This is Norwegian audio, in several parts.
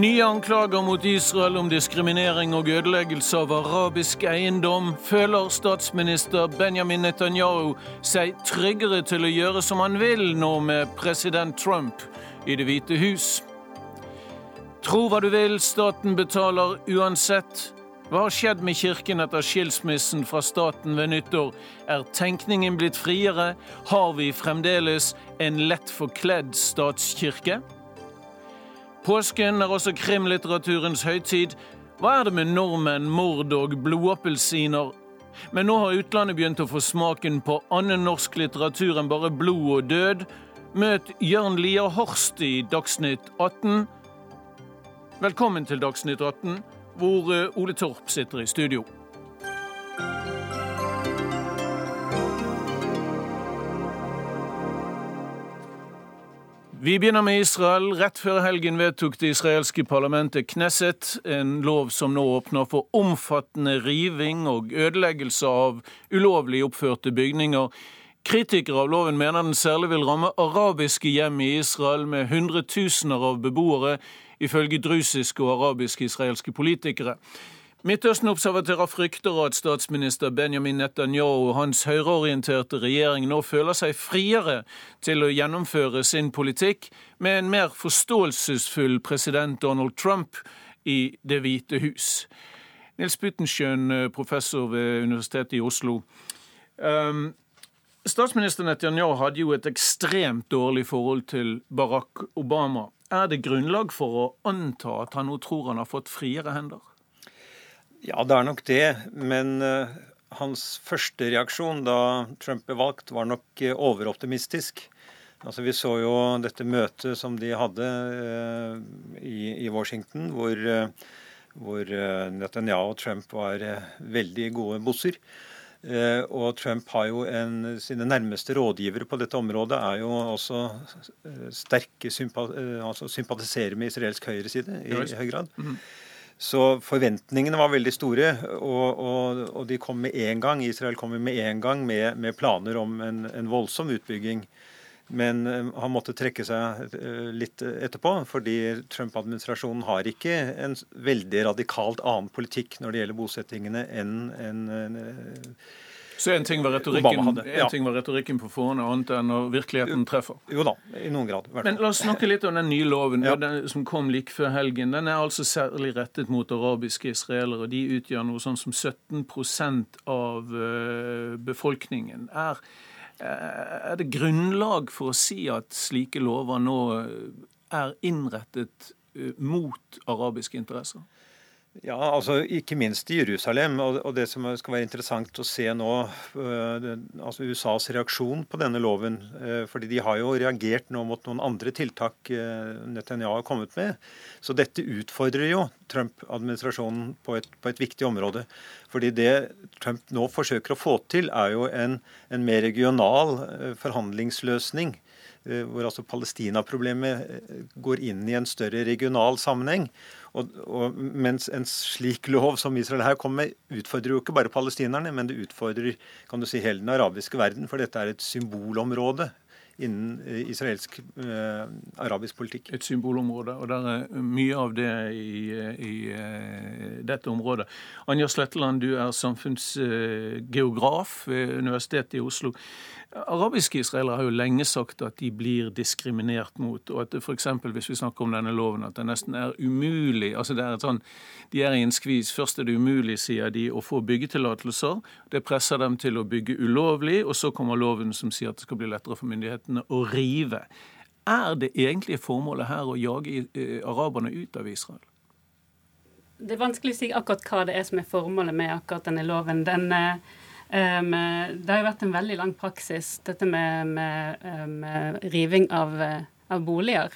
Nye anklager mot Israel om diskriminering og ødeleggelse av arabisk eiendom føler statsminister Benjamin Netanyahu seg tryggere til å gjøre som han vil nå med president Trump i Det hvite hus. Tro hva du vil, staten betaler uansett. Hva har skjedd med kirken etter skilsmissen fra staten ved nyttår? Er tenkningen blitt friere? Har vi fremdeles en lett forkledd statskirke? Påsken er også krimlitteraturens høytid. Hva er det med nordmenn, mord og blodappelsiner? Men nå har utlandet begynt å få smaken på annen norsk litteratur enn bare blod og død. Møt Jørn Lier Horst i Dagsnytt 18. Velkommen til Dagsnytt 18, hvor eh, Ole Torp sitter i studio. Vi begynner med Israel. Rett før helgen vedtok det israelske parlamentet Knesset en lov som nå åpner for omfattende riving og ødeleggelse av ulovlig oppførte bygninger. Kritikere av loven mener den særlig vil ramme arabiske hjem i Israel med hundretusener av beboere, ifølge drusiske og arabiske israelske politikere. Midtøsten-observatører frykter at statsminister Benjamin Netanyahu og hans høyreorienterte regjering nå føler seg friere til å gjennomføre sin politikk med en mer forståelsesfull president Donald Trump i Det hvite hus. Nils Butenschøn, professor ved Universitetet i Oslo. Um, statsminister Netanyahu hadde jo et ekstremt dårlig forhold til Barack Obama. Er det grunnlag for å anta at han nå tror han har fått friere hender? Ja, det er nok det. Men uh, hans første reaksjon da Trump ble valgt, var nok uh, overoptimistisk. Altså, Vi så jo dette møtet som de hadde uh, i, i, Washington, hvor, hvor Netanyahu og Trump var veldig gode bosser. Og Trump har jo en, sine nærmeste rådgivere på dette området er jo også sterke sympa, altså sympatiserer med israelsk høyreside i, i høy grad. Mm -hmm. Så forventningene var veldig store, og, og, og de kom med en gang. Israel kom med en gang med, med planer om en, en, voldsom utbygging. Men uh, han måtte trekke seg uh, litt etterpå, fordi Trump-administrasjonen har ikke en veldig radikalt annen politikk når det gjelder bosettingene enn en, en, så en ting var retorikken, ja. ting var retorikken på forhånd, annet enn når virkeligheten treffer. Jo da, i noen grad. Men la oss snakke litt om den nye loven ja. den, som kom like før helgen. Den er altså særlig rettet mot arabiske israelere. og De utgjør noe sånn som 17 av befolkningen. Er, er det grunnlag for å si at slike lover nå er innrettet uh, mot arabiske interesser? Ja, altså Ikke minst i Jerusalem. Og, det som skal være interessant å se nå, uh, altså USAs reaksjon på denne loven. Uh, fordi de har jo reagert nå mot noen andre tiltak uh, Netanyahu har kommet med. Så dette utfordrer jo Trump-administrasjonen på, på, et viktig område. Fordi det Trump nå forsøker å få til, er jo en, en mer regional forhandlingsløsning hvor altså Palestina-problemet går inn i en større regional sammenheng. Og, og, mens en slik lov som Israel her kommer med, utfordrer jo ikke bare palestinerne, men det utfordrer kan du si, hele den arabiske verden. For dette er et symbolområde innen eh, israelsk eh, arabisk politikk. Et symbolområde, og det er mye av det i, i dette området. Anja Sletteland, du er samfunnsgeograf ved Universitetet i Oslo. Arabiske israelere har jo lenge sagt at de blir diskriminert mot, og at det f.eks. hvis vi snakker om denne loven, at det nesten er umulig altså det er et sånn, De er i en skvis. Først er det umulig, sier de, å få byggetillatelser. Det presser dem til å bygge ulovlig, og så kommer loven som sier at det skal bli lettere for myndighetene å rive. Er det egentlige formålet her å jage eh, araberne ut av Israel? Det er vanskelig å si akkurat hva det er som er formålet med akkurat denne loven. Den eh, Um, det har jo vært en veldig lang praksis, dette med, med med riving av, av boliger.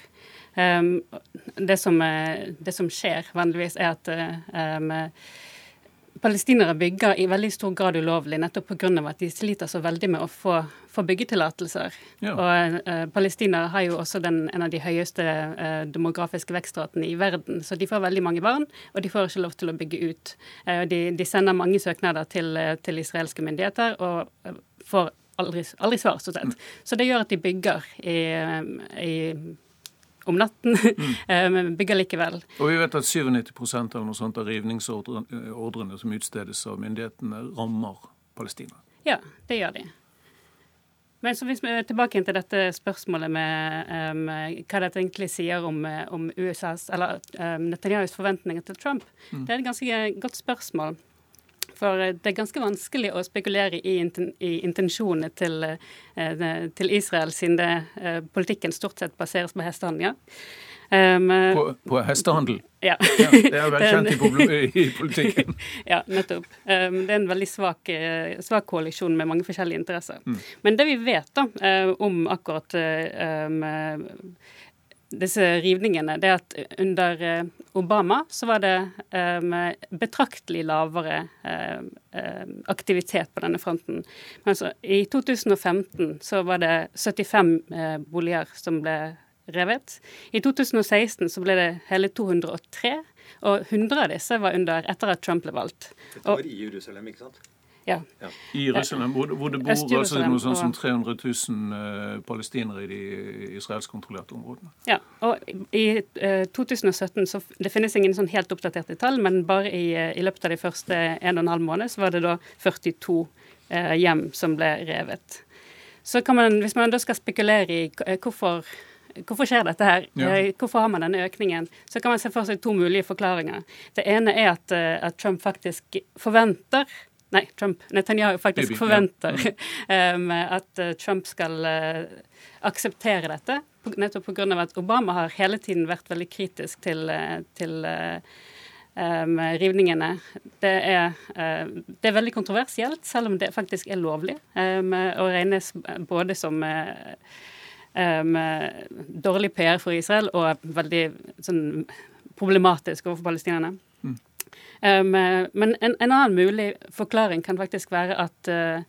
Um, det, som, det, som, skjer vanligvis, er at palestinere bygger i veldig stor grad ulovlig, nettopp pga. at de sliter så veldig med å få, få byggetillatelser. Ja. Og eh, palestinere har jo også den, en av de høyeste eh, demografiske vekstratene i verden, så de får veldig mange barn, og de får ikke lov til å bygge ut. Eh, de, de, sender mange søknader til, eh, til israelske myndigheter og eh, får aldri, aldri svar, stort sett. Mm. Så det gjør at de bygger i, i om natten, mm. men bygger likevel. Og vi vet at 97% eller noe sånt av rivningsordrene som utstedes av myndighetene, rammer Palestina. Ja, det gjør de. Men så hvis vi er tilbake til dette spørsmålet med um, hva dette egentlig sier om, om USAs, eller um, Netanyahus forventninger til Trump, mm. det er et ganske godt spørsmål. For det er ganske vanskelig å spekulere i, i intensjonene til, uh, til, Israel, siden det, uh, politikken stort sett baseres på hestehandel. Um, på, på, hestehandel? Ja. ja. Det er vel kjent i, i politikken. ja, nettopp. Um, det er en veldig svak, svak koalisjon med mange forskjellige interesser. Mm. Men det vi vet da om akkurat um, disse rivningene, det at under Obama så var det um, betraktelig lavere um, aktivitet på denne fronten. Men så, I 2015 så var det 75 uh, boliger som ble revet. I 2016 så ble det hele 203, og 100 av disse var under etter at Trump ble valgt. Dette var i Jerusalem, ikke sant? Ja. ja. I Jerusalem, hvor, hvor det bor altså noe sånn som 300 000 uh, palestinere i de israelskkontrollerte områdene. Ja, og i uh, 2017 så Det finnes ingen sånn helt oppdaterte tall, men bare i, uh, i løpet av de første en og en halv måned så var det da 42 uh, hjem som ble revet. Så kan man, hvis man da skal spekulere i hvorfor Hvorfor skjer dette her? Ja. Eh, hvorfor har man denne økningen? Så kan man se for seg to mulige forklaringer. Det ene er at, eh, at Trump faktisk forventer Nei, Trump, Netanyahu faktisk forventer um, at eh, Trump skal uh, akseptere dette. Nettopp pga. at Obama har hele tiden vært veldig kritisk til, til uh, um, rivningene. Det er, uh, det er, veldig kontroversielt, selv om det faktisk er lovlig. Um, og regnes både som uh, um, dårlig PR for Israel og veldig sånn, problematisk overfor palestinerne. Um, men en, en, annen mulig forklaring kan faktisk være at uh,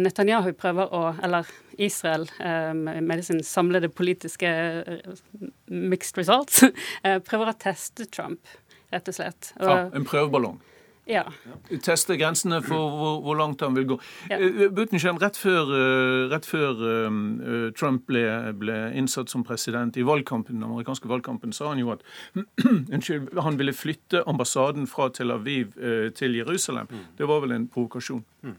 Netanyahu prøver å, eller Israel um, med sin samlede politiske uh, mixed results, prøver å teste Trump, rett og slett. Og, ja, en prøveballong? Ja. Teste grensene for hvor, hvor, langt han vil gå. Ja. Eh, eh, rett før, eh, rett før Trump ble, ble, innsatt som president i valgkampen, den amerikanske valgkampen, sa han jo at han ville flytte ambassaden fra Tel Aviv til Jerusalem. Mm. Det var vel en provokasjon? Mm.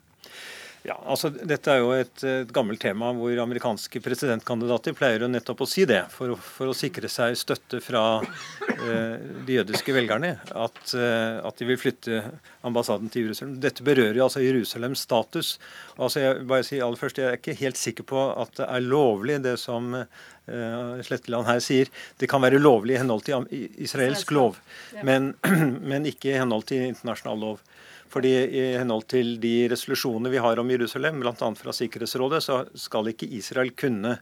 Ja, altså Dette er jo et, et, gammelt tema hvor amerikanske presidentkandidater pleier jo nettopp å si det, for, for å sikre seg støtte fra eh, de jødiske velgerne, at, eh, at, de vil flytte ambassaden til Jerusalem. Dette berører jo altså Jerusalems status. Altså jeg, bare si aller først, jeg er ikke helt sikker på at det er lovlig, det som eh, Sletteland her sier. Det kan være lovlig i henhold til israelsk lov, men, men ikke i henhold til internasjonal lov. Fordi I henhold til de resolusjonene vi har om Jerusalem, bl.a. fra Sikkerhetsrådet, så skal ikke Israel kunne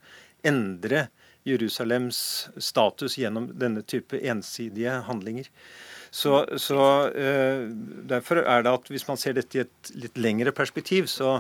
endre Jerusalems status gjennom denne type ensidige handlinger. Så, så uh, Derfor er det at hvis man ser dette i et litt lengre perspektiv, så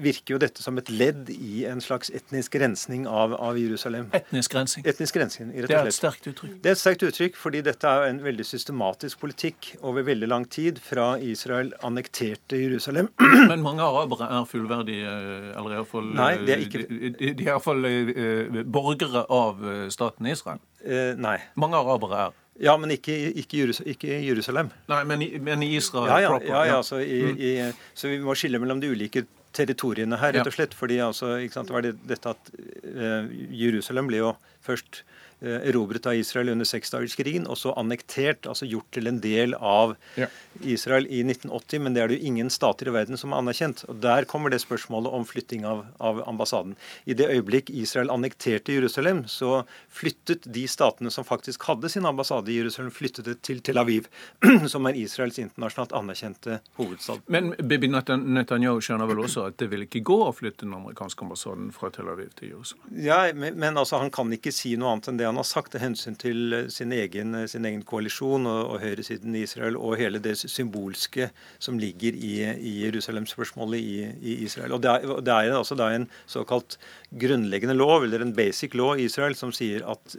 virker jo dette som et ledd i en slags etnisk rensning av, av Jerusalem. Etnisk rensning? Etnisk rensning, rett og slett. Det er et sterkt uttrykk. Det er et sterkt uttrykk, fordi dette er en veldig systematisk politikk over veldig lang tid fra Israel annekterte Jerusalem. Men mange arabere er fullverdige, eller iallfall Nei, de er ikke... De, de er iallfall uh, borgere av eh, staten Israel. Eh, nei. Mange arabere er. Ja, men ikke, ikke, ikke Jerusalem. Nei, men i, men i Israel ja, ja, proper? Ja, ja, så, i, mm. i, så, vi må skille mellom de ulike territoriene her, rett og slett. fordi altså, sant, det var det, dette at uh, Jerusalem ble jo først Eh, erobret av Israel under seksdagerskrigen, og så annektert, altså gjort til en del av ja. Israel i 1980. Men det er det jo ingen stater i verden som har anerkjent. Og Der kommer det spørsmålet om flytting av, av ambassaden. I det øyeblikk Israel annekterte Jerusalem, så flyttet de statene som faktisk hadde sin ambassade i Jerusalem, flyttet det til Tel Aviv, som er Israels internasjonalt anerkjente hovedstad. Men Bibi Netanyahu skjønner vel også at det vil ikke gå å flytte den amerikanske ambassaden fra Tel Aviv til Jerusalem? Ja, men, men altså, han kan ikke si noe annet enn det det han har sagt, av hensyn til sin egen, sin egen koalisjon og, og høyresiden i Israel og hele det symbolske som ligger i, i Jerusalem-spørsmålet i, i, Israel. Og Det er, det er altså da en såkalt grunnleggende lov, eller en basic law i Israel, som sier at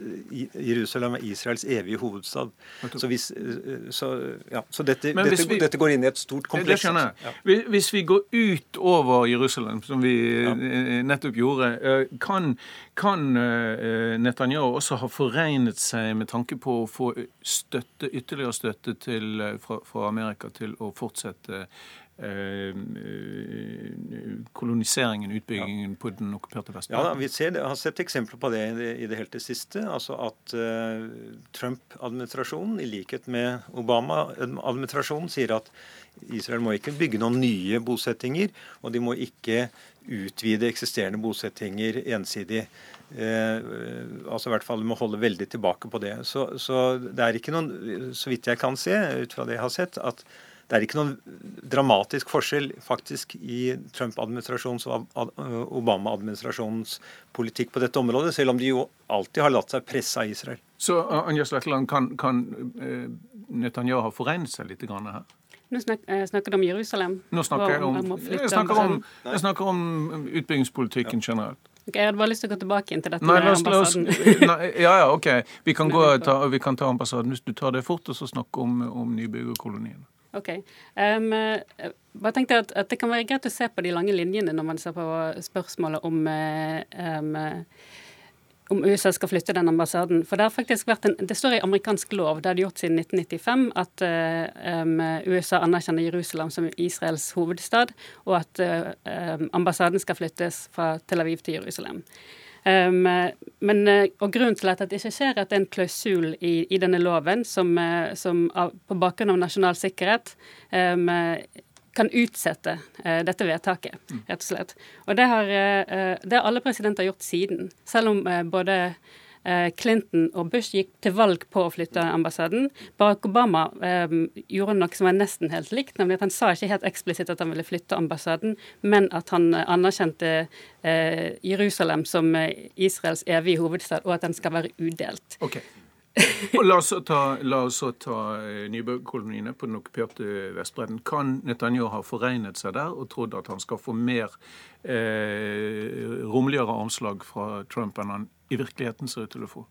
Jerusalem er Israels evige hovedstad. Så, hvis, så, ja, så dette, dette, vi, dette, går inn i et stort kompleks. Det. Ja. Hvis vi går ut over Jerusalem, som vi ja. nettopp gjorde, eh, kan, kan eh, Netanyahu også ha foregnet seg med tanke på å få støtte, ytterligere støtte til, eh, fra, fra Amerika til å fortsette Eh, koloniseringen, utbyggingen på den okkuperte Vestbredden? Ja, vi ser, har sett eksempler på det i det, i det helt det siste. Altså at uh, Trump-administrasjonen, i likhet med Obama-administrasjonen, sier at Israel må ikke bygge noen nye bosettinger, og de må ikke utvide eksisterende bosettinger ensidig. Eh, altså i hvert fall må holde veldig tilbake på det. Så, så, det er ikke noen, så vidt jeg kan se, ut fra det jeg har sett, at det er ikke noen dramatisk forskjell faktisk i Trump-administrasjonens og Obama-administrasjonens politikk på dette området, selv om de jo alltid har latt seg presse av Israel. Så Anja Sletteland, kan, kan uh, Netanyahu ha foregnet seg litt her? Nå snak, uh, snakker du om Jerusalem? Nå snakker jeg om, jeg snakker om, jeg snakker om utbyggingspolitikken ja. generelt. Okay, jeg hadde bare lyst til å gå tilbake inn til dette nei, med ambassaden. nei, ja, ja, OK. Vi kan, gå, ta, vi kan ta ambassaden hvis du tar det fort, og så snakke om, om nybyggerkoloniene. Ok. Um, bare tenkte at, at, Det kan være greit å se på de lange linjene når man ser på spørsmålet om, um, om USA skal flytte den ambassaden. For Det har faktisk vært en, det står i amerikansk lov, det har de gjort siden 1995, at um, USA anerkjenner Jerusalem som Israels hovedstad, og at ambassaden skal flyttes fra Tel Aviv til Jerusalem. Um, men, eh, og Grunnen til at det ikke skjer, er at det er en klausul i, i denne loven som, eh, som av, på bakgrunn av nasjonal sikkerhet um, kan utsette eh, dette vedtaket, rett og slett. Og det har, uh, det har alle presidenter gjort siden. Selv om uh, både Eh, Clinton og Bush gikk til valg på å flytte ambassaden. Barack Obama eh, gjorde noe som var nesten helt likt, nemlig at han sa ikke helt eksplisitt at han ville flytte ambassaden, men at han anerkjente eh, Jerusalem som eh, Israels evige hovedstad, og at den skal være udelt. Okay. Og la oss ta, la oss ta eh, nybyggerkoloniene på den okkuperte Vestbredden. Kan Netanyahu ha foregnet seg der og trodd at han skal få mer eh, rommeligere anslag fra Trump enn han i virkeligheten ser ut til å få?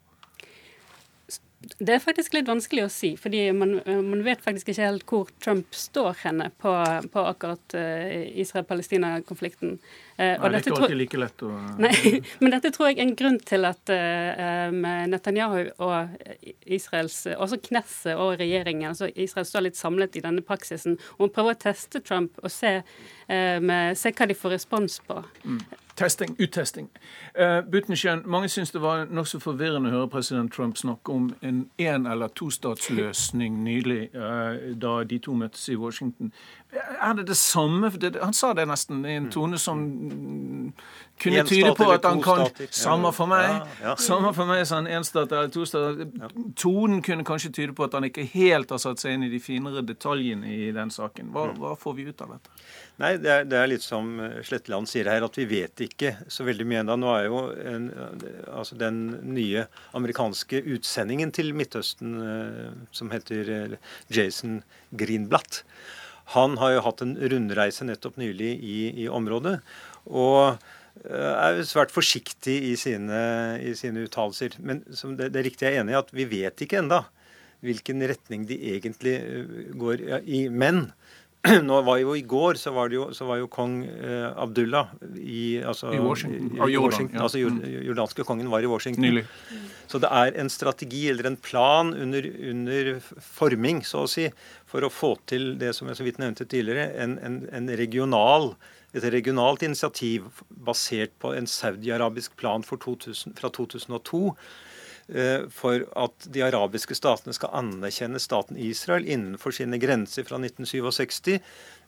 Det er faktisk litt vanskelig å si, fordi man, man vet faktisk ikke helt hvor Trump står henne på, på akkurat uh, Israel-Palestina-konflikten. Uh, Nei, det er ikke alltid like lett å Nei, men dette tror jeg er en grunn til at uh, Netanyahu og Israels, også Knesset og regjeringen, altså Israel står litt samlet i denne praksisen, og man prøver å teste Trump og se, se hva de får respons på. Mm. Testing, uttesting. Uh, Butenschøn, mange syns det var nokså forvirrende å høre president Trump snakke om en én- eller tostatsløsning nylig, uh, da de to møttes i Washington. Er det det samme? Han sa det nesten i en tone som kunne tyde på at han kan Samme for meg. Ja, ja. Samme for meg, sa han. Én stat eller to stater. Tonen kunne kanskje tyde på at han ikke helt har satt seg inn i de finere detaljene i den saken. Hva, mm. hva får vi ut av dette? Nei, det er, det er, litt som Sletteland sier her, at vi vet ikke så veldig mye ennå. Nå er jo en, altså den nye amerikanske utsendingen til Midtøsten, eh, som heter eh, Jason Greenblatt, han har jo hatt en rundreise nettopp nylig i, i området. Og eh, er svært forsiktig i sine, i sine uttalelser. Men det, det, er riktig jeg er enig i at vi vet ikke enda hvilken retning de egentlig går i. Men nå var jo I går så var, jo, så var jo kong eh, Abdullah i, altså, I Washington. I, i Washington ja. altså mm. Jordanske kongen var i Washington. Nylig. Så det er en strategi eller en plan under, under, forming, så å si, for å få til det som jeg så vidt nevnte tidligere, en, en, en regional, et regionalt initiativ basert på en saudi-arabisk plan 2000, fra 2002 eh, for at de arabiske statene skal anerkjenne staten Israel innenfor sine grenser fra 1967.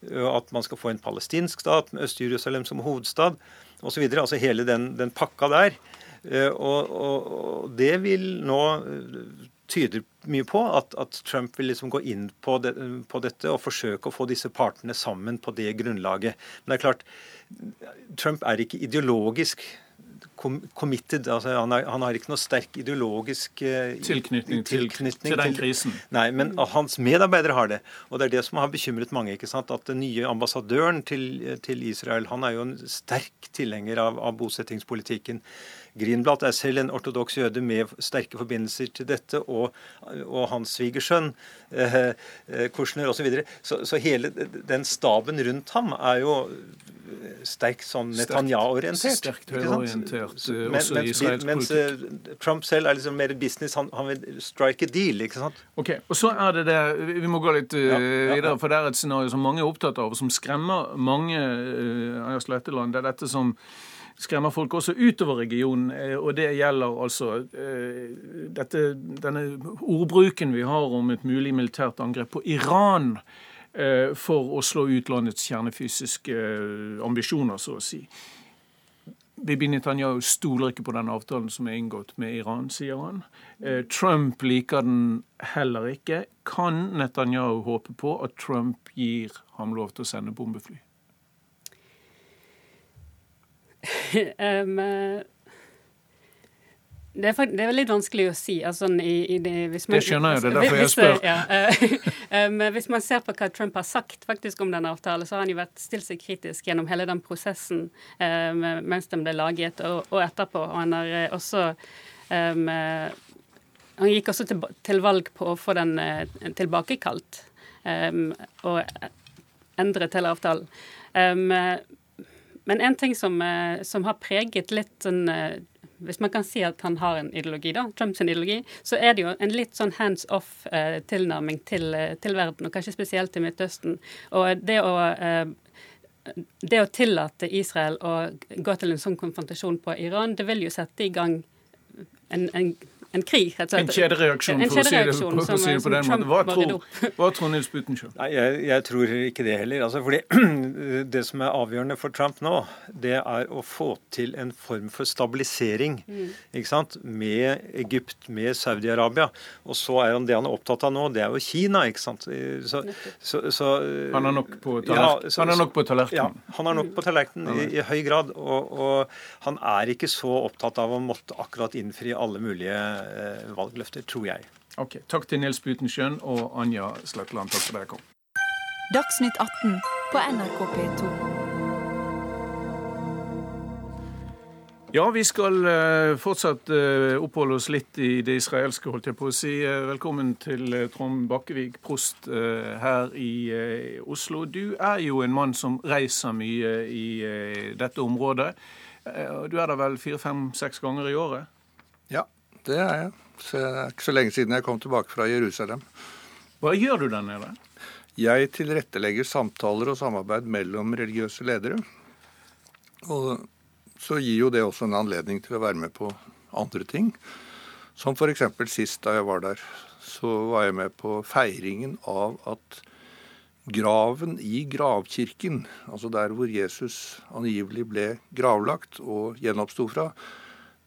At man skal få en palestinsk stat med Øst-Jerusalem som hovedstad osv. Altså hele den, den pakka der. Eh, og, og, og det vil nå eh, tyder mye på at, at, Trump vil liksom gå inn på, det, på, dette og forsøke å få disse partene sammen på det grunnlaget. Men det er klart, Trump er ikke ideologisk committed. Altså, han, er, han, har ikke noe sterk ideologisk uh, tilknytning, tilknytning, til, til den krisen. Nei, men hans medarbeidere har det. Og det er det som har bekymret mange. ikke sant? At den nye ambassadøren til, til Israel han er jo en sterk tilhenger av, av bosettingspolitikken. Greenblatt er selv en ortodoks jøde med sterke forbindelser til dette, og, og hans svigersønn eh, eh Kushner osv. Så, videre. så Så hele den staben rundt ham er jo sterkt sånn Netanyahu-orientert. Sterkt høyreorientert, eh, også i israelsk mens, politikk. Mens Trump selv er liksom mer business, han, han, vil strike a deal. ikke sant? Ok, og så er det det, Vi må gå litt uh, ja, ja, videre, for det er et scenario som mange er opptatt av, og som skremmer mange uh, av Sletteland. Det er dette som skremmer folk også utover regionen. Eh, og det gjelder altså eh, dette, denne ordbruken vi har om et mulig militært angrep på Iran eh, for å slå ut landets kjernefysiske ambisjoner, så å si. Bibi Netanyahu stoler ikke på den avtalen som er inngått med Iran, sier han. Trump liker den heller ikke. Kan Netanyahu håpe på at Trump gir ham lov til å sende bombefly? um, det er, det er, litt vanskelig å si. Altså, i, i det, man, det skjønner jeg, det er derfor jeg spør. Ja, uh, hvis man ser på hva Trump har sagt faktisk om denne avtalen, så har han jo vært stilt seg kritisk gjennom hele den prosessen uh, mens den ble laget, og, og etterpå. Og han har uh, også um, Han gikk også til, til, valg på å få den uh, tilbakekalt og endre til avtalen. Um, men en ting som, eh, som har preget litt sånn eh, hvis man kan si at han har en ideologi, da, Trumps ideologi, så er det jo en litt sånn hands off-tilnærming eh, til, til, verden, og kanskje spesielt til Midtøsten. Og det å, det å tillate Israel å gå til en sånn konfrontasjon på Iran, det vil jo sette i gang en, en en krig. rett og slett. En kjedereaksjon, for, å si det, på, den måten. Hva tror, hva tror Nils Butenschøn? Jeg, jeg, tror ikke det heller. Altså, fordi Det som er avgjørende for Trump nå, det er å få til en form for stabilisering mm. ikke sant? med Egypt, med Saudi-Arabia. Og så er han det han er opptatt av nå, det er jo Kina. ikke sant? Så, så, så, han er nok på tallerkenen? Ja, han er nok på tallerkenen. Ja, han er nok på tallerkenen i, i, høy grad. Og, og han er ikke så opptatt av å måtte akkurat innfri alle mulige Eh, valgløfter, tror jeg. Ok, Takk til Nils Butenschøn og Anja Sletteland. Takk for at dere kom. Dagsnytt 18 på NRK P2. Ja, vi skal uh, fortsatt uh, oppholde oss litt i det israelske, holdt jeg på å si. Velkommen til Trond Bakkevig, prost her i Oslo. Du er jo en mann som reiser mye i dette området. Du er der vel fire, fem, seks ganger i året? Det er jeg. Så det er ikke så lenge siden jeg kom tilbake fra Jerusalem. Hva gjør du der nede? Jeg tilrettelegger samtaler og samarbeid mellom religiøse ledere. Og så gir jo det også en anledning til å være med på andre ting. Som f.eks. sist da jeg var der, så var jeg med på feiringen av at graven i gravkirken, altså der hvor Jesus angivelig ble gravlagt og gjenoppsto fra,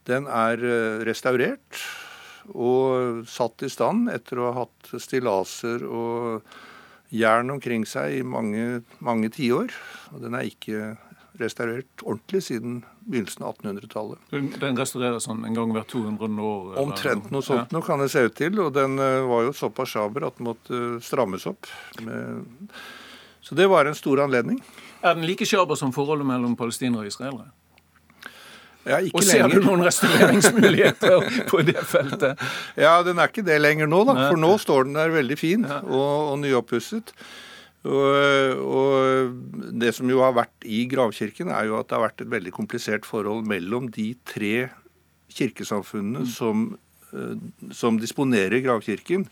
den er eh, restaurert og satt i stand etter å ha hatt stillaser og jern omkring seg i mange, mange tiår. Og den er ikke restaurert ordentlig siden begynnelsen av 1800-tallet. Den restaureres sånn en gang hvert 200 år? Eller? Omtrent noe sånt ja. noe kan det se ut til. Og den eh, var jo såpass sjaber at den måtte eh, strammes opp. Så det var en stor anledning. Er den like sjaber som forholdet mellom palestinere og israelere? Ja, og ser lenger. du noen restaureringsmuligheter på det feltet? Ja, den er ikke det lenger nå, da. For nå står den der veldig fin og, og nyoppusset. Og, og, det som jo har vært i gravkirken, er jo at det har vært et veldig komplisert forhold mellom de tre kirkesamfunnene mm. som, eh, som disponerer gravkirken.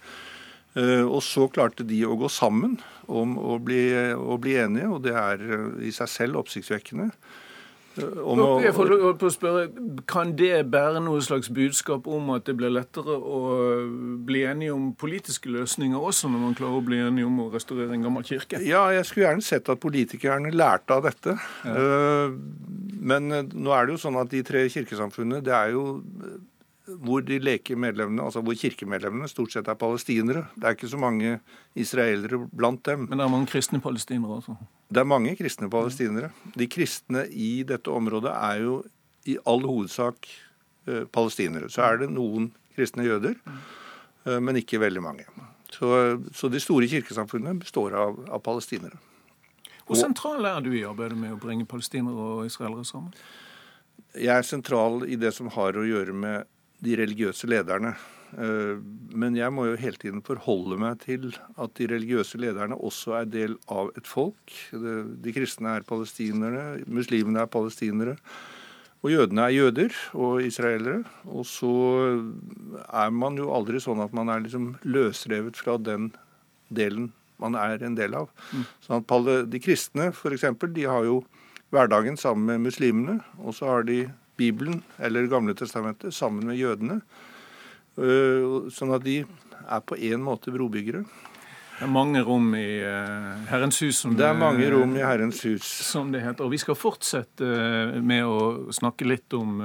Eh, og så klarte de å gå sammen om å bli, å bli enige, og det er eh, i seg selv oppsiktsvekkende. Å, jeg får på å spørre, Kan det bære noe slags budskap om at det blir lettere å bli enige om politiske løsninger også, når man klarer å bli enige om å restaurere en gammel kirke? Ja, jeg skulle gjerne sett at politikerne lærte av dette. Ja. Eh, men eh, nå er det jo sånn at de tre kirkesamfunnene, det er jo hvor de leker medlemmene, altså hvor kirkemedlemmene stort sett er palestinere. Det er ikke så mange israelere blant dem. Men det er mange kristne palestinere også? Det er mange kristne palestinere. De kristne i dette området er jo i all hovedsak eh, palestinere. Så er det noen kristne jøder, eh, men ikke veldig mange. Så, så de store kirkesamfunnene består av, av palestinere. Hvor sentral er du i arbeidet med å bringe palestinere og israelere sammen? Jeg er sentral i det som har å gjøre med de religiøse lederne. Eh, men jeg må jo hele tiden forholde meg til at de religiøse lederne også er del av et folk. De kristne er palestinere, muslimene er palestinere. Og jødene er jøder og israelere. Og så er man jo aldri sånn at man er liksom løsrevet fra den delen man er en del av. Mm. Sånn at De kristne f.eks. de har jo hverdagen sammen med muslimene. Og så har de Bibelen, eller Gamle testamentet, sammen med jødene. Øh, sånn at de er på en måte brobyggere. Det er mange rom i uh, Herrens hus. Som det er mange rom i Herrens hus. Som det heter. Og vi skal fortsette uh, med å snakke litt om,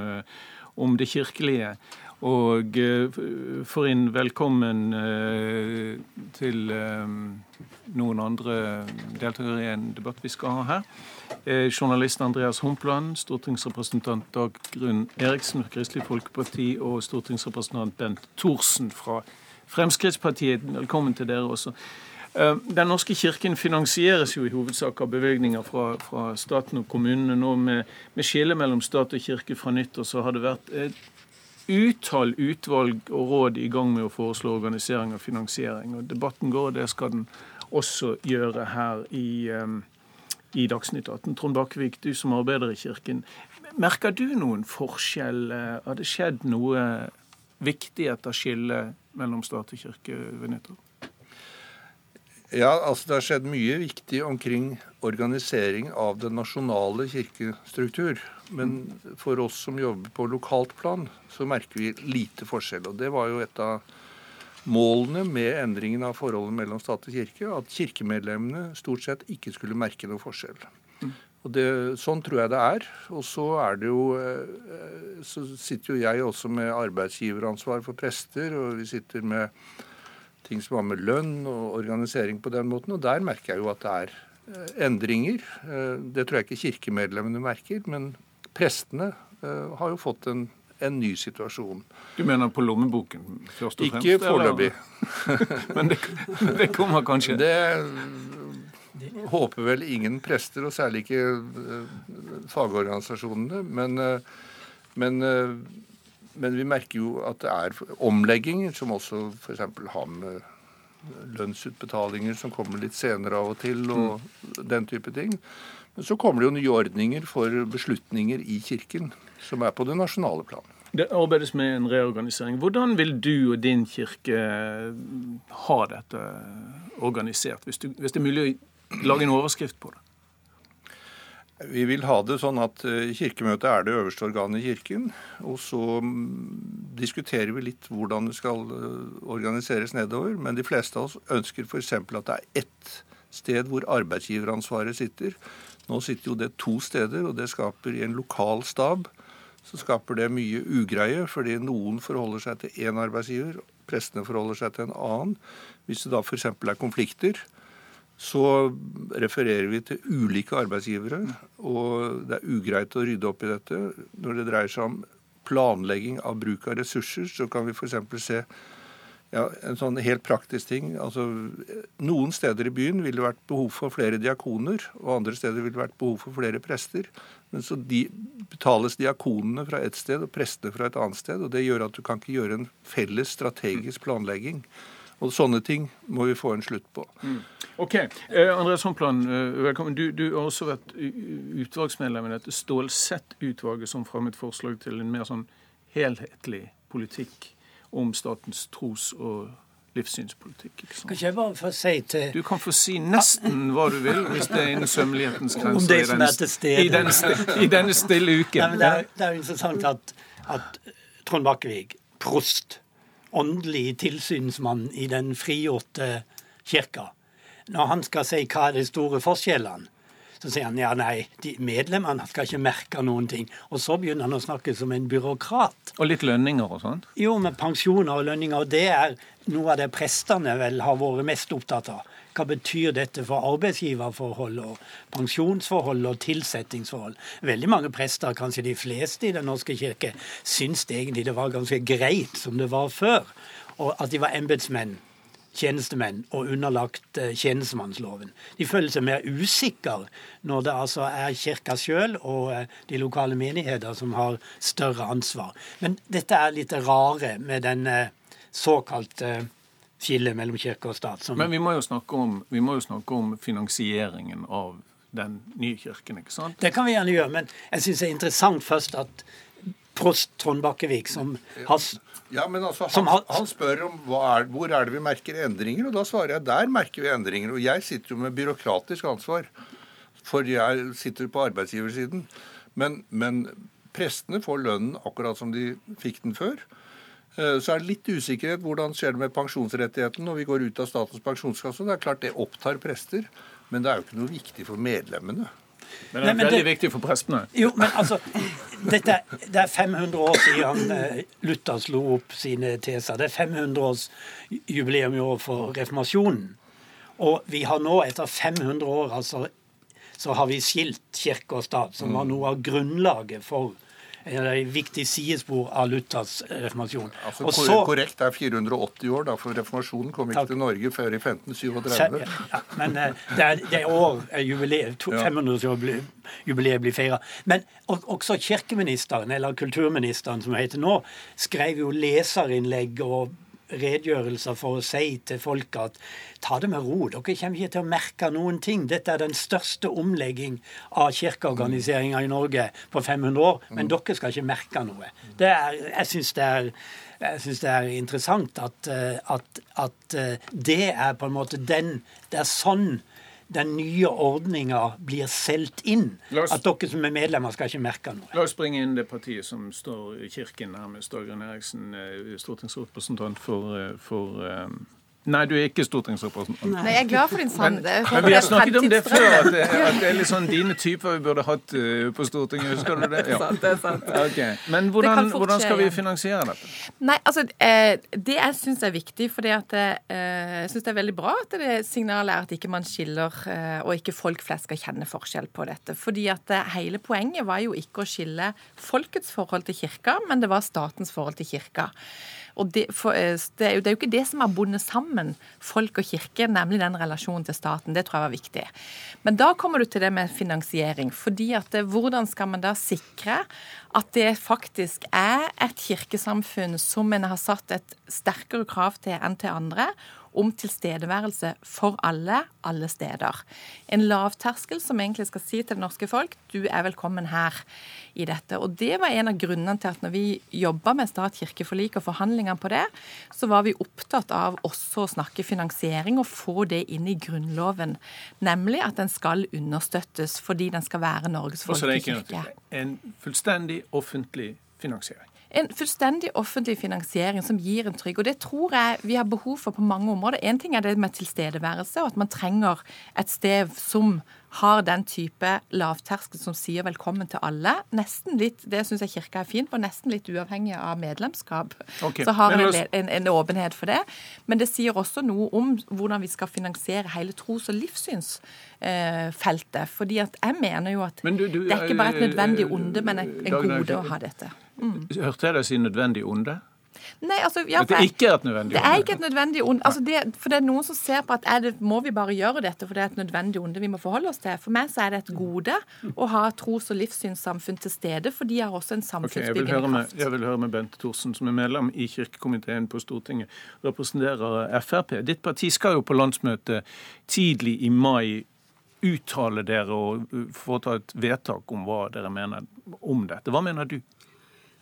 om det kirkelige. Og får inn velkommen til noen andre deltakere i en debatt vi skal ha her. Journalist Andreas Humpland, stortingsrepresentant Dag Grunn Eriksen fra Kristelig Folkeparti og stortingsrepresentant Bent Thorsen fra Fremskrittspartiet. Velkommen til dere også. Eh, Den norske kirken finansieres jo i hovedsak av bevilgninger fra, fra staten og kommunene. Nå med, med skille mellom stat og kirke fra nyttår så har det vært utall utvalg og råd i gang med å foreslå organisering og finansiering. Og Debatten går, og det skal den også gjøre her i, i Dagsnytt 18. Trond Bakkevik, du som arbeider i Kirken. Merker du noen forskjell? Har det skjedd noe viktig etter skillet mellom stat og kirke ved nyttår? Ja, altså Det har skjedd mye viktig omkring organisering av den nasjonale kirkestruktur. Men for oss som jobber på lokalt plan, så merker vi lite forskjell. Og Det var jo et av målene med endringen av forholdet mellom stat og kirke, at kirkemedlemmene stort sett ikke skulle merke noe forskjell. Og det, Sånn tror jeg det er. Og så er det jo eh, Så sitter jo jeg også med arbeidsgiveransvar for prester, og vi sitter med ting som har med lønn og organisering på den måten. Og der merker jeg jo at det er eh, endringer. Eh, det tror jeg ikke kirkemedlemmene merker, men prestene har jo fått en, en ny situasjon. Du mener på lommeboken først og fremst? Ikke foreløpig. men det, det, kommer kanskje? Det håper vel ingen prester, og særlig ikke uh, fagorganisasjonene. Men, men, men, vi merker jo at det er omlegginger som også f.eks. har med lønnsutbetalinger som kommer litt senere av og til, og mm. den type ting. Men så kommer det jo nye ordninger for beslutninger i Kirken, som er på det nasjonale plan. Det arbeides med en reorganisering. Hvordan vil du og din kirke ha dette organisert, hvis, du, hvis det er mulig å lage en overskrift på det? Vi vil ha det sånn at eh, Kirkemøtet er det øverste organet i Kirken. Og så mm, diskuterer vi litt hvordan det skal eh, organiseres nedover. Men de fleste av oss ønsker f.eks. at det er ett sted hvor arbeidsgiveransvaret sitter. Nå sitter jo det to steder, og det skaper i en lokal stab så skaper det mye ugreie, fordi noen forholder seg til én arbeidsgiver, prestene forholder seg til en annen. Hvis det da f.eks. er konflikter, så refererer vi til ulike arbeidsgivere. Og det er ugreit å rydde opp i dette. Når det dreier seg om planlegging av bruk av ressurser, så kan vi f.eks. se ja, en sånn helt praktisk ting. Altså, noen steder i byen ville det vært behov for flere diakoner, og andre steder ville det vært behov for flere prester. Men så de, betales diakonene fra et sted og prestene fra et annet sted. og Det gjør at du kan ikke gjøre en felles strategisk planlegging. Og sånne ting må vi få en slutt på. Mm. Ok. Eh, Andreas Hompland, eh, velkommen. Du, du, har også vært utvalgsmedlem i dette Stålsett-utvalget som fremmet forslag til en mer sånn helhetlig politikk om statens tros- og livssynspolitikk. Kan ikke jeg bare få si til Du kan få si nesten hva du vil, hvis det er innen sømmelighetens grenser. Om det som er til stede. I, denne, I denne stille uken. Nei, det, er, det er interessant at, at Trond Bakkevig, prost, åndelig tilsynsmann i den frigjorte kirka, når han skal si hva er de store forskjellene, så sier han ja, nei, de medlemmene skal ikke merke noen ting. Og så begynner han å snakke som en byråkrat. Og litt lønninger og sånt? Jo, med pensjoner og lønninger. Og det er noe av det prestene vel har vært mest opptatt av. hva betyr dette for arbeidsgiverforhold og pensjonsforhold og tilsettingsforhold. Veldig mange prester, kanskje de fleste i Den norske kirke, syns egentlig det var ganske greit som det var før, og at de var embetsmenn tjenestemenn og underlagt eh, tjenestemannsloven. De føler seg mer usikre når det altså er kirka sjøl og eh, de lokale menigheter som har større ansvar. Men dette er litt rare med den såkalte skillet mellom kirke og stat. Men vi må, jo snakke om, jo snakke om finansieringen av den nye kirken, ikke sant? Det kan vi gjerne gjøre, men jeg syns det er interessant først at prost Trond Bakkevik, som har ja, men altså, han, han spør om er, hvor er det vi merker endringer, og da svarer jeg der merker vi endringer. Og jeg sitter jo med byråkratisk ansvar, for jeg sitter på arbeidsgiversiden. Men, men prestene får lønnen akkurat som de fikk den før. Eh, så er det litt usikkerhet hvordan skjer det med pensjonsrettigheten når vi går ut av Statens pensjonskasse. Det er klart det opptar prester, men det er jo ikke noe viktig for medlemmene. Men det er Nei, veldig det, viktig for prestene. Jo, men altså, dette, Det er 500 år siden eh, Luther slo opp sine teser. Det er 500 års jubileum i år for reformasjonen. Og vi har nå, etter 500 år, altså, så har vi skilt kirke og stat, som var noe av grunnlaget for et viktig sidespor av Luthers reformasjon. Altså, så, korrekt er 480 år, da, for reformasjonen kom ikke takk. til Norge før i 1537. Ja, men eh, det er, det er år jubileet, 500-årsjubileet blir feira. Men også kirkeministeren, eller kulturministeren som heter nå, skrev jo leserinnlegg og redegjørelser for å si til folk at ta det med ro, dere kommer ikke til å merke noen ting. Dette er den største omlegging av kirkeorganiseringa i Norge på 500 år, men dere skal ikke merke noe. Er, jeg syns det er det er interessant at, eh, at, at, eh, det er på en måte den Det er sånn den nye ordninga blir solgt inn. Oss, at dere som er medlemmer, skal ikke merke noe. La oss bringe inn det partiet som står i kirken, nærmest Dagrun Eriksen, eh, stortingsrepresentant for, eh, for um Nei, du er ikke stortingsrepresentant. Nei, Jeg er glad for din sannhet. Men, men, vi har snakket om det før, at det, at det, er litt sånn dine typer vi burde hatt uh, på Stortinget. Husker du det? Ja. sant, det er sant. Okay. Men hvordan, hvordan, skal vi finansiere dette? Nei, altså, eh, Det jeg syns er viktig, for eh, jeg syns det er veldig bra at det signalet er at ikke man skiller, eh, og ikke folk flest skal kjenne forskjell på dette. Fordi at eh, hele poenget var jo ikke å skille folkets forhold til kirka, men det var statens forhold til kirka. Og det, for, eh, det, er jo, det, er jo, ikke det som har bundet sammen folk og kirke, nemlig den relasjonen til staten. Det tror jeg var viktig. Men da kommer du til det med finansiering. fordi at det, Hvordan skal man da sikre at det faktisk er et kirkesamfunn som en har satt et sterkere krav til enn til andre, om tilstedeværelse for alle, alle steder. En lavterskel som egentlig skal si til det norske folk du er velkommen her i dette. Og det var en av grunnene til at når vi jobba med stat-kirke-forlik og forhandlingene på det, så var vi opptatt av også å snakke finansiering og få det inn i Grunnloven. Nemlig at den skal understøttes fordi den skal være Norges folkekirke. En fullstendig offentlig finansiering en fullstendig offentlig finansiering som gir en trygg. Og det tror jeg vi har behov for på mange områder. Én ting er det med tilstedeværelse, og at man trenger et sted som har den type lavterskel som sier velkommen til alle. Nesten litt, Det syns jeg Kirka er fint på, nesten litt uavhengig av medlemskap. Okay. Så har en, en, en, åpenhet for det. Men det sier også noe om hvordan vi skal finansiere hele tros- og livssynsfeltet. Fordi at jeg mener jo at du, du, det er ikke bare et nødvendig onde, men en, en gode å ha dette. Mm. Hørte jeg deg si nødvendig onde? Nei, altså, ja, det er ikke et nødvendig onde? Det er ikke et nødvendig onde. Altså, det, for det er noen som ser på at det, må vi bare gjøre dette, for det er et nødvendig onde vi må forholde oss til. For meg så er det et gode å ha tros- og livssynssamfunn til stede, for de har også en samfunnsbyggende okay, kraft. Jeg vil høre med Bente Thorsen, som er medlem i kirkekomiteen på Stortinget, representerer Frp. Ditt parti skal jo på landsmøte tidlig i mai uttale dere og foreta et vedtak om hva dere mener om dette. Hva mener du?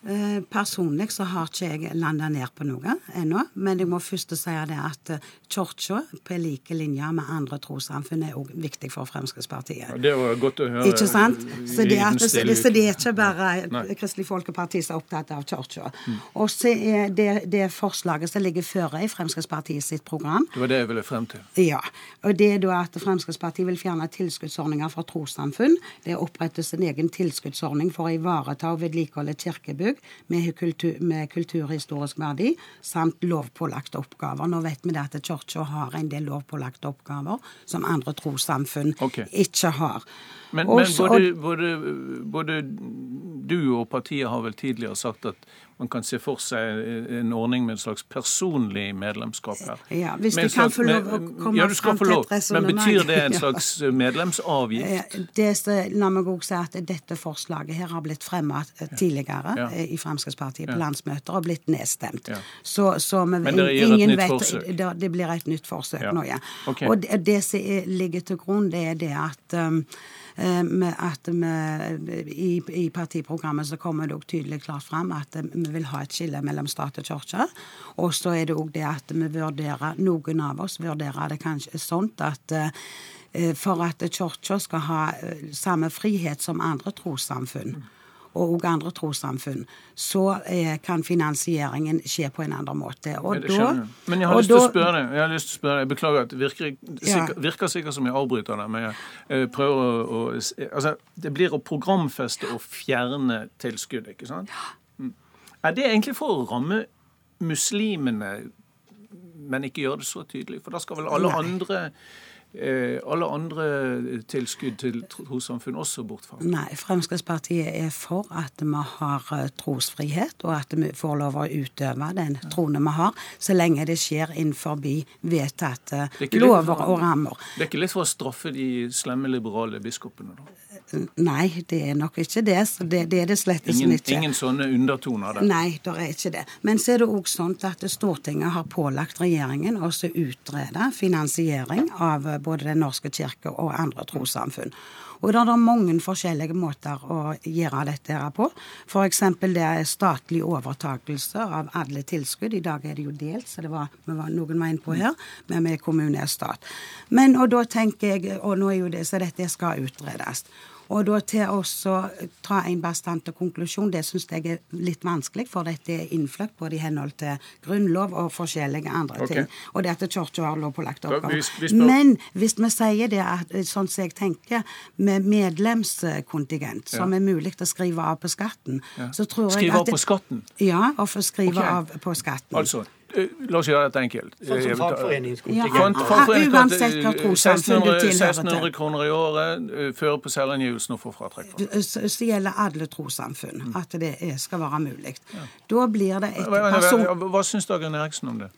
Eh, personlig så har ikke jeg landa ned på noe ennå. Men jeg må først si det at eh, kirka på like linje med andre trossamfunn er òg viktig for Fremskrittspartiet. Ja, det var godt å høre. Ikke sant? Så det, at, så det, så det er ikke bare Nei. Kristelig Folkeparti som er opptatt av kirka. Mm. Og så er det, det forslaget som ligger føre i Fremskrittspartiet sitt program Det var det jeg ville frem til. Ja. Og det er da at Fremskrittspartiet vil fjerne tilskuddsordninger for trossamfunn. Det opprettes en egen tilskuddsordning for å ivareta og vedlikeholde kirkebygg bygg med, kultur, med kulturhistorisk verdi, samt lovpålagte oppgaver. Nå vet vi det at Kirka har en del lovpålagte oppgaver som andre trossamfunn okay. ikke har. Men, men Også, både, både, både du og partiet har vel tidligere sagt at man kan se for seg en ordning med en slags personlig medlemskap her. Ja, hvis du kan få lov å komme ja, du skal få lov. Men betyr det en slags medlemsavgift? Eh, Det, la meg også si at dette forslaget her har blitt fremmet tidligere Ja. Ja. i Fremskrittspartiet på landsmøter og blitt nedstemt. Så, så vi, Men dere gjør et nytt vet, forsøk? Det, det blir et nytt forsøk nå, ja. Okay. Og det, det som er- ligger til grunn, det er det at um, eh, at vi, i, I partiprogrammet så kommer det tydelig klart fram at eh, vi vil ha et skille mellom stat og kirke. Og så er det òg det at vi vurderer, noen av oss vurderer det kanskje sånn at eh, for at kirka skal ha eh, samme frihet som andre trossamfunn, og andre trossamfunn, så eh, kan finansieringen skje på en annen måte. Og Ja, da- Men jeg har lyst til å spørre deg. Jeg har lyst til å spørre deg. Beklager at det virker, sikker, virker sikkert som jeg avbryter deg, men jeg eh, prøver å, å Altså, det blir å programfeste og fjerne tilskudd, ikke sant? Mm. Er det egentlig for å ramme muslimene, men ikke gjøre det så tydelig? For da skal vel alle Nei. andre eh, alle andre tilskudd til trossamfunn også bortfalt? Nei, Fremskrittspartiet er for at vi har eh, trosfrihet, og at vi får lov å utøve den troen vi har, så lenge det skjer innenfor vedtatte er lover og rammer. Det er ikke litt for å straffe de slemme liberale biskopene, da? Nei, det er nok ikke det. så Det, det er det slett Ingen, ikke. ingen sånne undertoner der? Nei, det er ikke det. Men så er det òg sånn at Stortinget har pålagt regjeringen å utrede finansiering av både Den norske kirke og andre trossamfunn. Og det er mange forskjellige måter å gjøre dette her på. F.eks. det er statlig overtakelse av alle tilskudd. I dag er det jo delt, så det var, var noen var inne på her, men med kommune og stat. Men, og da tenker jeg, og nå er jo det, så dette skal utredes. Og da til å ta en bastant konklusjon, det syns jeg er litt vanskelig, for dette er innfløkt både i henhold til grunnlov og forskjellige andre okay. ting. Og det at kirka har lovpålagte Da, oppgaver. Men hvis vi sier det, at, sånn som jeg tenker, med medlemskontingent, som Ja. er mulig å skrive av på skatten, så tror jeg at Skrive av på skatten? Ja, og få skrive okay. av på skatten. Altså, eh, la oss gjøre dette enkelt. Sånn som vil fagforeningskontingent. Ja, uansett hva trossamfunn du 1600 tilhører 1600 kroner i året, eh, føre på selvangivelsen og få fratrekk. Så gjelder alle trossamfunn Mm. at det skal være mulig. Da blir det et person... hva syns Dagrun Eriksen om det?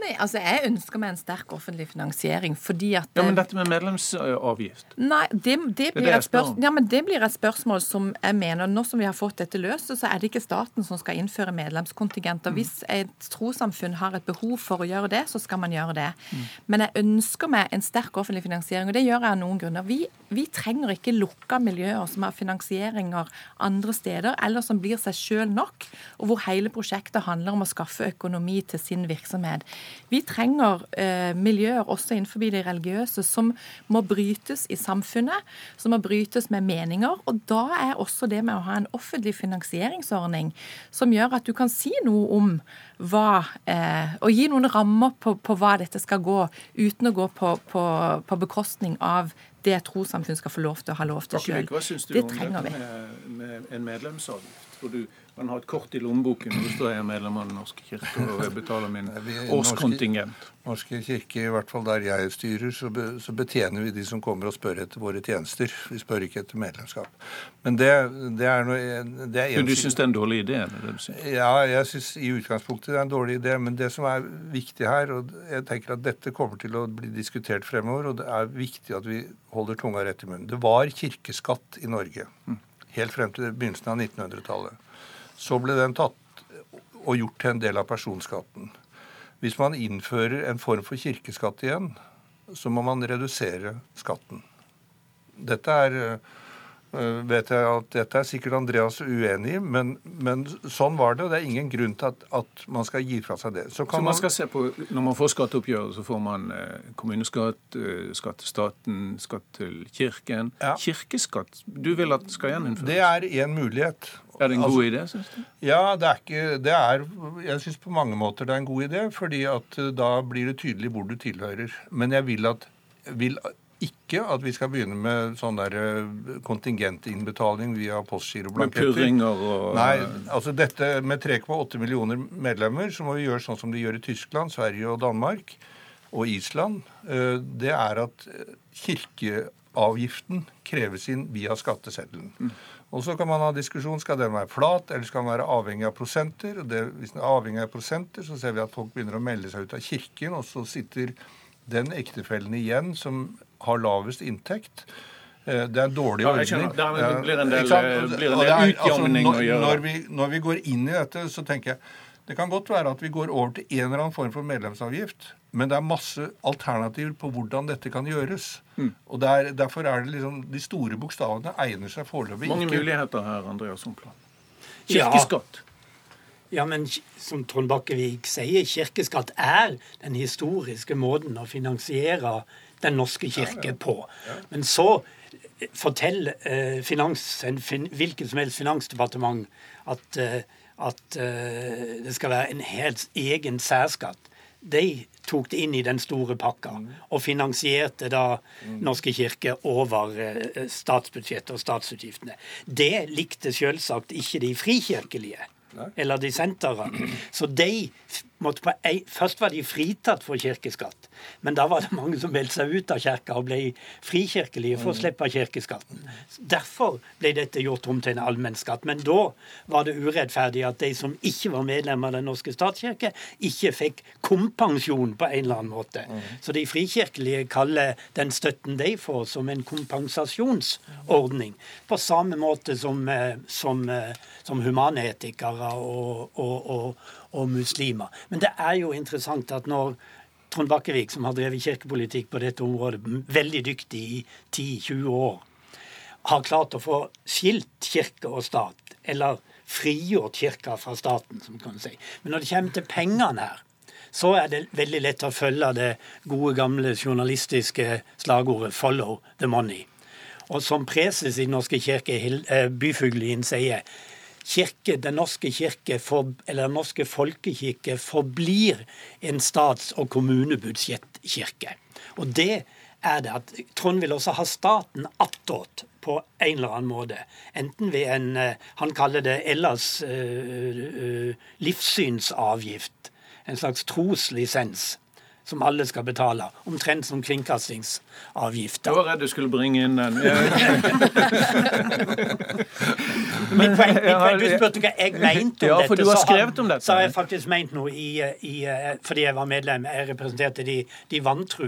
Nei, altså Jeg ønsker meg en sterk offentlig finansiering fordi at Ja, men eh, Dette med medlemsavgift Nei, det, det, blir det et spørsmål, ja, men det blir et spørsmål som jeg mener Nå som vi har fått dette løst, så er det ikke staten som skal innføre medlemskontingenter. Hvis et trossamfunn har et behov for å gjøre det, så skal man gjøre det. Men jeg ønsker meg en sterk offentlig finansiering, og det gjør jeg av noen grunner. Vi, vi trenger ikke lukka miljøer som har finansieringer andre steder, eller som blir seg sjøl nok, og hvor hele prosjektet handler om å skaffe økonomi til sin virksomhet. Vi trenger eh, miljøer også innenfor det religiøse som må brytes i samfunnet, som må brytes med meninger. Og da er også det med å ha en offentlig finansieringsordning som gjør at du kan si noe om hva eh, Og gi noen rammer på, på hva dette skal gå, uten å gå på, på, på bekostning av det et trossamfunn skal få lov til å ha lov til sjøl. Det trenger vi. med, med en medlemsavgift? Hvor du kan har et kort i lommeboken det står jeg medlem av Den norske kirke og jeg betaler min årskontingent. Norske kirke, i hvert fall der jeg styrer, så, be, så betjener vi de som kommer og spør etter våre tjenester. Vi spør ikke etter medlemskap. Men det, det er noe det er en Men du syns det er en dårlig idé? det det du sier? Ja, jeg syns i utgangspunktet det er en dårlig idé. Men det som er viktig her, og jeg tenker at dette kommer til å bli diskutert fremover, og det er viktig at vi holder tunga rett i munnen. Det var kirkeskatt i Norge helt frem til begynnelsen av 1900-tallet. Så ble den tatt og gjort til en del av personskatten. Hvis man innfører en form for kirkeskatt igjen, så må man redusere skatten. Dette er øh, vet jeg at dette er sikkert Andreas uenig i, men, men sånn var det. og Det er ingen grunn til at, at man skal gi fra seg det. Så Så man, skal se på, Når man får skatteoppgjøret, så får man eh, kommuneskatt, eh, skatt til staten, skatt til kirken. Ja. Kirkeskatt du vil at skal gjeninnføres? det er én mulighet. Er det en Altså, god idé, syns du? Ja, det er ikke det er, Jeg syns på mange måter det er en god idé, fordi at eh, da blir det tydelig hvor du tilhører. Men jeg vil at vil ikke at vi skal begynne med sånn der eh, kontingentinnbetaling via Med postgiroblanketter. purringer og Nei, altså dette med 3,8 millioner medlemmer, så må vi gjøre sånn som de gjør i Tyskland, Sverige og Danmark og Island. Eh, Det er at kirkeavgiften kreves inn via skatteseddelen. Og så kan man ha diskusjon skal den være flat eller skal den være avhengig av prosenter. Og det, hvis den er avhengig av prosenter, så ser vi at folk begynner å melde seg ut av kirken, og så sitter den ektefellen igjen som har lavest inntekt. Eh, Det er en dårlig Ja, ordning. Ja, blir en del- ikke blir en del det er- utjamning å gjøre. Når vi, når vi går inn i dette, så tenker jeg det kan godt være at vi går over til en eller annen form for medlemsavgift, men det er masse alternativer på hvordan dette kan gjøres. Mm. Og det er, Derfor er det liksom De store bokstavene egner seg foreløpig Mange ikke. muligheter her, Andreas Humpland. Kirkeskatt. Ja, men som Trond Bakkevik sier, kirkeskatt er den historiske måten å finansiere Den norske kirke på. Men så eh, forteller eh, finans, en fin, hvilket som helst finansdepartement at, eh, at uh, det skal være en helt egen særskatt. De tok det inn i den store pakka og finansierte da Norske kirke over eh, statsbudsjettet og statsutgiftene. Det likte selvsagt ikke de frikirkelige eller dissenterne. Så de ei, Først var de fritatt for kirkeskatt, men da var det mange som meldte seg ut av kirka og ble frikirkelige for å slippe kirkeskatten. Derfor ble dette gjort om til en allmennskatt. Men da var det urettferdig at de som ikke var medlemmer av Den norske statskirke, ikke fikk kompensjon på en eller annen måte. Så de frikirkelige kaller den støtten de får, som en kompensasjonsordning. På samme måte som, eh, som, eh, som humanetikere og, og, og, og muslimer. Men det er jo interessant at når Trond Bakkevik, som har drevet kirkepolitikk på dette området veldig dyktig i 10-20 år, har klart å få skilt kirke og stat, eller frigjort kirka fra staten, som kan si. Men når det kommer til pengene her, så er det veldig lett å følge det gode, gamle journalistiske slagordet 'follow the money'. Og som preses i Den norske kirke, eh, sier kirke, Den norske kirke, for, eller Den norske folkekirke forblir en stats- og kommunebudsjettkirke. Og det er det at Trond vil også ha staten attåt på en eller annen måte. Enten ved en eh, Han kaller det ellers uh, uh, livssynsavgift. En slags troslisens som alle skal betale. Omtrent som kringkastingsavgifter. Jeg var redd du skulle bringe inn den. Mitt poeng, mitt poeng, du spurte hva jeg mente om Ja, for dette. du har skrevet om dette. Så har jeg faktisk ment noe i, i, fordi jeg var medlem. Jeg representerte de, de vantru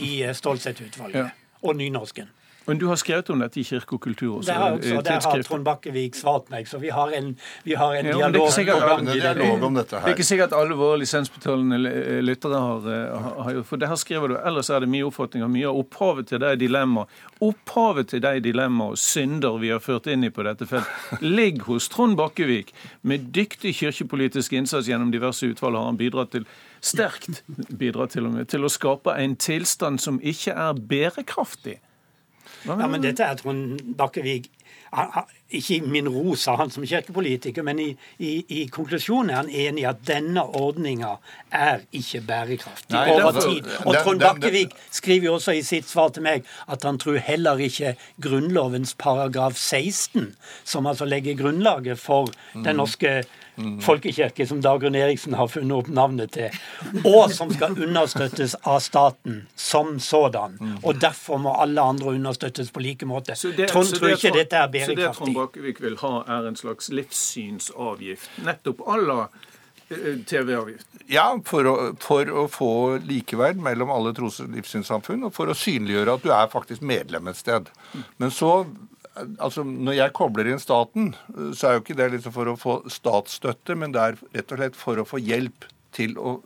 i eh, Stålsett-utvalget. Ja. Og nynorsken. Men du har skrevet om dette i Kirke og kultur også? Det har, i også, det har. Trond Bakkevik svart meg, så vi har en, vi har en Ja, men det er dialog. sikkert- Det er det. dialog om dette her. Det er ikke sikkert at alle våre lisensbetalende lyttere har, eh, har- har For det her skriver du ellers er det mye oppfatning av mye av opphavet til de dilemmaer Opphavet til de dilemmaer og synder vi har ført inn i på dette felt, ligger hos Trond Bakkevik. Med dyktig kirkepolitisk innsats gjennom diverse utvalg har han bidratt til sterkt bidratt til, med, til å skape en tilstand som ikke er bærekraftig. Ja, men dette er Trond han, Ikke min ros av han som kirkepolitiker, men i, i, i konklusjonen er han enig i at denne ordninga er ikke bærekraftig Nei, over tid. Og Trond Bakkevik skriver jo også i sitt svar til meg at han tror heller ikke Grunnlovens paragraf 16, som altså legger grunnlaget for den norske folkekirke, som Dagrun Eriksen har funnet opp navnet til, og som skal understøttes av staten som sådan. Og derfor må alle andre understøttes på like måte. Så det- Trond så tror ikke Trond- dette er Så det Trond. Bakkevik vil ha, er en slags livssynsavgift. Nettopp à la eh, TV-avgift. Ja, for å, for å få likeverd mellom alle tros- og livssynssamfunn, og for å synliggjøre at du er faktisk medlem et sted. Men så Altså, Når jeg kobler inn staten, så er jo ikke det liksom for å få statsstøtte, men det er rett og slett for å få hjelp til å,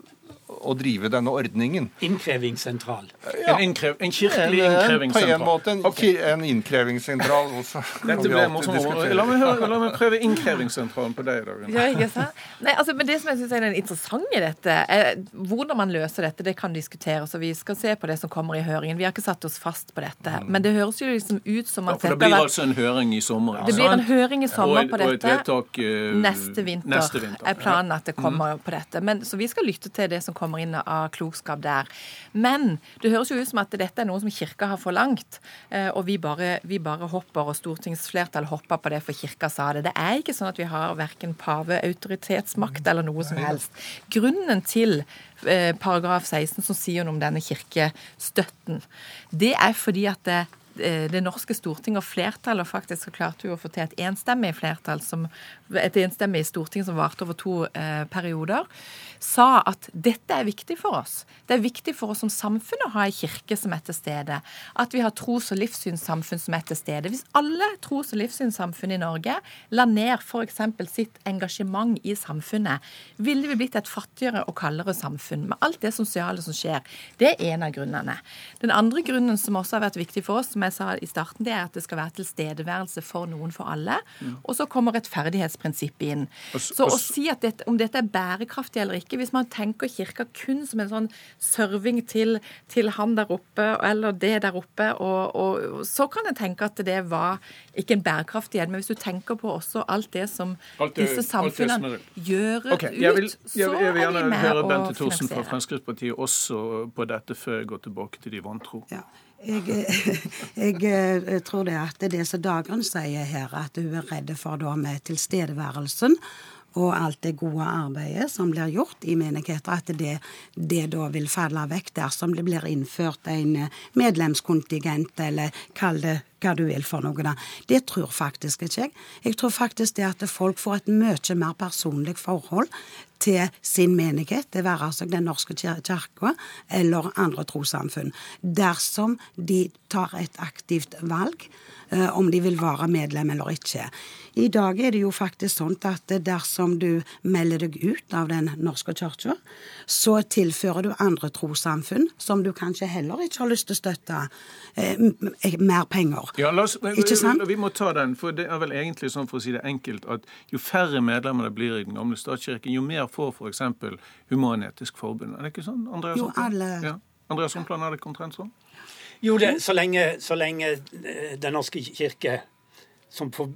å drive denne ordningen. Innkrevingssentral. En, innkrev, en kirkelig På en innkrevingssentral. måte en, okay. en innkrevingssentral også. Dette ble morsomt. La meg, høre, la meg prøve innkrevingssentralen på deg i dag. Ja, ikke sant? Nei, altså, men Det som jeg synes er interessant i dette, er hvordan man løser dette, det kan diskuteres. og Vi skal se på det som kommer i høringen. Vi har ikke satt oss fast på dette. Men det høres jo liksom ut som Ja, for det blir vært altså en høring i sommer. Det blir en høring i sommer og, på Og et vedtak uh, Neste vinter, neste vinter. er planen at det kommer Mm. på dette. Men, så vi skal lytte til det som kommer inn av klokskap der. Men det høres jo ut som at dette er noe som Kirka har forlangt, eh, og vi bare, vi bare hopper, og stortingsflertallet hopper på det for Kirka sa det. Det er ikke sånn at vi har verken paveautoritetsmakt eller noe som helst. Grunnen til eh, paragraf 16 som sier noe om denne kirkestøtten, det er fordi at det Eh, det norske storting og flertallet faktisk klarte jo å få til et enstemmig flertall, som, et enstemmig storting som varte over to eh, perioder, sa at dette er viktig for oss. Det er viktig for oss som samfunn å ha ei kirke som er til stede. At vi har tros- og livssynssamfunn som er til stede. Hvis alle tros- og livssynssamfunn i Norge la ned f.eks. sitt engasjement i samfunnet, ville vi blitt et fattigere og kaldere samfunn med alt det sosiale som skjer. Det er en av grunnene. Den andre grunnen som også har vært viktig for oss, som jeg sa i starten, det er at det skal være tilstedeværelse for noen for alle. Og så kommer rettferdighetsprinsippet inn. Så å si at dette, om dette er bærekraftig eller ikke hvis man tenker kirka kun som en sånn serving til, til han der oppe eller det der oppe. Og, og, så kan en tenke at det var ikke en bærekraftig en. Men hvis du tenker på også alt det som alt det, disse samfunnene gjør okay, ut, vil, jeg, jeg, jeg vil gjerne høre Bente Thorsen fra Fremskrittspartiet også på dette, før jeg går tilbake til de vantro. Ja. Jeg, jeg, jeg, tror det at det som Dagrun sier her, at hun er redd for da med tilstedeværelsen og alt det gode arbeidet som blir gjort i menigheter, at det, det, da vil falle vekk dersom det blir innført en eh, medlemskontingent, eller kall det hva du vil for noe. da. Det tror faktisk ikke jeg. Jeg tror faktisk det at folk får et mye mer personlig forhold til sin menighet, det være seg Den norske kirke eller andre trossamfunn, dersom de tar et aktivt valg Eh, om de vil være medlem eller ikke. I dag er det jo faktisk sånn at dersom du melder deg ut av Den norske kirke, så tilfører du andre trossamfunn som du kanskje heller ikke har lyst til å støtte, eh, mer penger. Ja, oss, ikke sant? Vi må ta den, for det er vel egentlig sånn for å si det enkelt at jo færre medlemmer det blir i den gamle statskirken, jo mer får f.eks. Human-Etisk Forbund. Er det ikke sånn? Andreas jo, alle... Ja. Andreas Omtland, er det omtrent sånn? Jo, det, så, lenge, så lenge eh, Den norske kirke, som for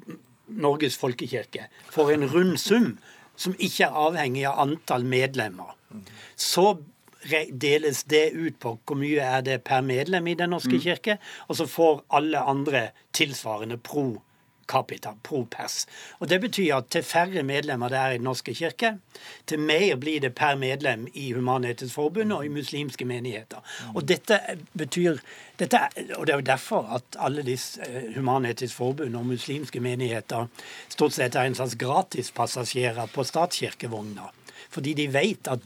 Norges folkekirke, får en rund sum som ikke er avhengig av antall medlemmer, så deles det ut på hvor mye er det per medlem i Den norske mm. kirke, og så får alle andre tilsvarende pro capita, pro pers. Og Det betyr at til færre medlemmer det er i Den norske kirke, til mer blir det per medlem i Human-Etisk Forbund og i muslimske menigheter. Og dette betyr dette, og Det er jo derfor at alle disse eh, Human-Etisk Forbund og muslimske menigheter stort sett er en slags gratispassasjerer på statskirkevogna. Fordi de vet at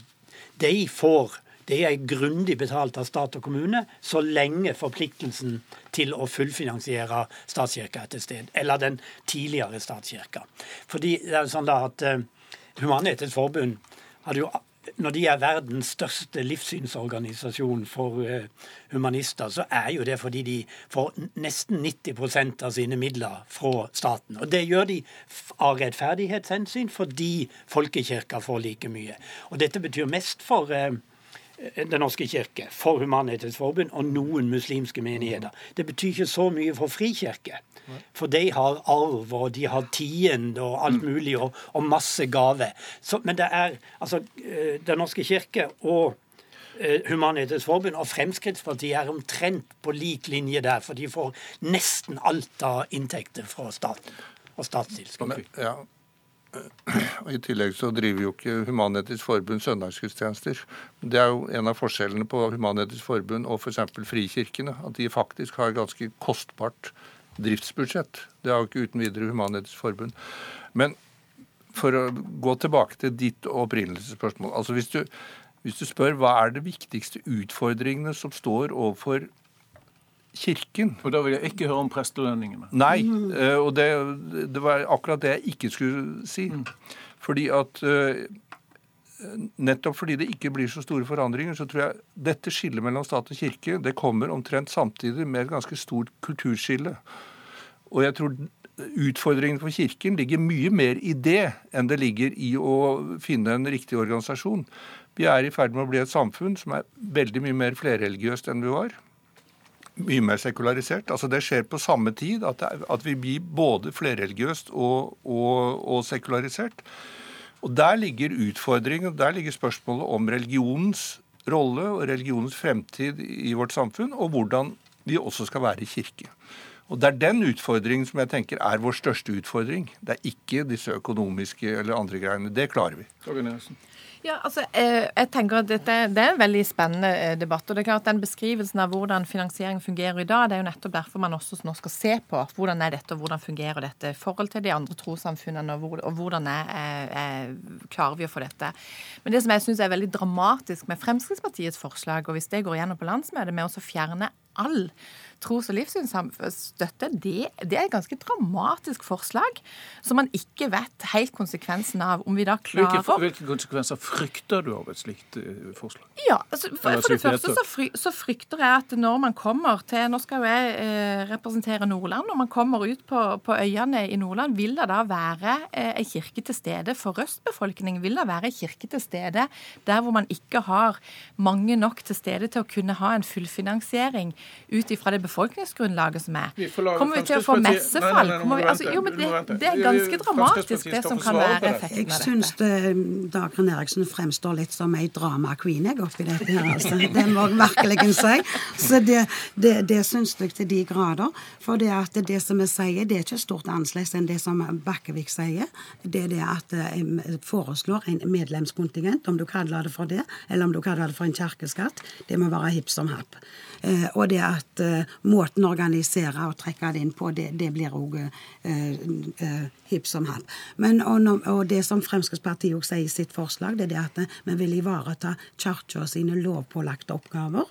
de får det er grundig betalt av stat og kommune så lenge forpliktelsen til å fullfinansiere statskirka er til sted, eller den tidligere statskirka. Fordi det er sånn da at uh, Human-Etisk Forbund hadde jo når de er verdens største livssynsorganisasjon for uh, humanister, så er jo det fordi de får nesten 90% av sine midler fra staten. Og det gjør de av rettferdighetshensyn fordi folkekirka får like mye. Og dette betyr mest for uh, den norske kirke, for Human-Etisk Forbund og noen muslimske menigheter. Det betyr ikke så mye for frikirke. For de har arv, og de har tiende og alt mm. mulig, og, og masse gaver. men det er altså eh, Den norske kirke og eh, Human-Etisk Forbund og Fremskrittspartiet er omtrent på lik linje der, for de får nesten alt av inntekter fra staten og statstilskudd. Ja, og I tillegg så driver jo ikke Human-Etisk Forbund søndagsgudstjenester. Det er jo en av forskjellene på Human-Etisk Forbund og f.eks. Frikirkene. At de faktisk har ganske kostbart driftsbudsjett. Det har jo ikke uten videre Human-Etisk Forbund. Men for å gå tilbake til ditt opprinnelsesspørsmål. altså hvis du, hvis du spør hva er de viktigste utfordringene som står overfor Kirken. Og da vil jeg ikke høre om prestelønningene. Nei, eh, og det, det, var akkurat det jeg ikke skulle si. Mm. Fordi at eh, Nettopp fordi det ikke blir så store forandringer, så tror jeg dette skillet mellom stat og kirke det kommer omtrent samtidig med et ganske stort kulturskille. Og jeg tror utfordringen for Kirken ligger mye mer i det enn det ligger i å finne en riktig organisasjon. Vi er i ferd med å bli et samfunn som er veldig mye mer flerreligiøst enn vi var mye mer sekularisert. Altså Det skjer på samme tid at, det, at vi blir både flerreligiøst og, og, og, sekularisert. Og Der ligger utfordringen, der ligger spørsmålet om religionens rolle og religionens fremtid i vårt samfunn, og hvordan vi også skal være i kirke. Og Det er den utfordringen som jeg tenker er vår største utfordring. Det er ikke disse økonomiske eller andre greiene. Det klarer vi. Ja, altså, eh, jeg tenker at dette, Det er en veldig spennende eh, debatt. og det er klart Den beskrivelsen av hvordan finansiering fungerer i dag, det er jo nettopp derfor man også nå skal se på hvordan er dette og hvordan fungerer dette i forhold til de andre trossamfunnene, og, hvor, og hvordan er, er, er, klarer vi å få dette. Men det som jeg syns er veldig dramatisk med Fremskrittspartiets forslag, og hvis det går gjennom på landsmøtet, med å fjerne all tros- og livssynsstøtte, det, det, er et ganske dramatisk forslag som man ikke vet helt konsekvensen av. Om vi da klarer Hvilke, hvilke konsekvenser frykter du av et slikt uh, forslag? Ja, altså, for, for, det første så, fry, så, frykter jeg at når man kommer til Nå skal jo jeg eh, representere Nordland. Når man kommer ut på, på, øyene i Nordland, vil det da være eh, en kirke til stede for røstbefolkningen? Vil det være en kirke til stede der hvor man ikke har mange nok til stede til å kunne ha en fullfinansiering ut ifra det befolkningsgrunnlaget som er. Kommer vi til å få messefall? Altså, jo, men det, det, er ganske dramatisk, det som kan være effekten av dette. Jeg syns Dagrun Eriksen fremstår litt som ei drama queen jeg oppi dette her, altså. Det må jeg virkelig si. Så det, det, det syns jeg til de grader. For det at det som vi sier, det er ikke stort annerledes enn det som Bakkevik sier. Det er det at jeg foreslår en medlemskontingent, om du kaller det for det, eller om du kaller det for en kirkeskatt. Det må være hipp som happ. Eh, og det at eh, måten å organisere og trekke det inn på, det, det blir òg eh, hipp som happ. Og, og, det som Fremskrittspartiet også sier i sitt forslag, det er det at vi vil ivareta Kirka sine lovpålagte oppgaver.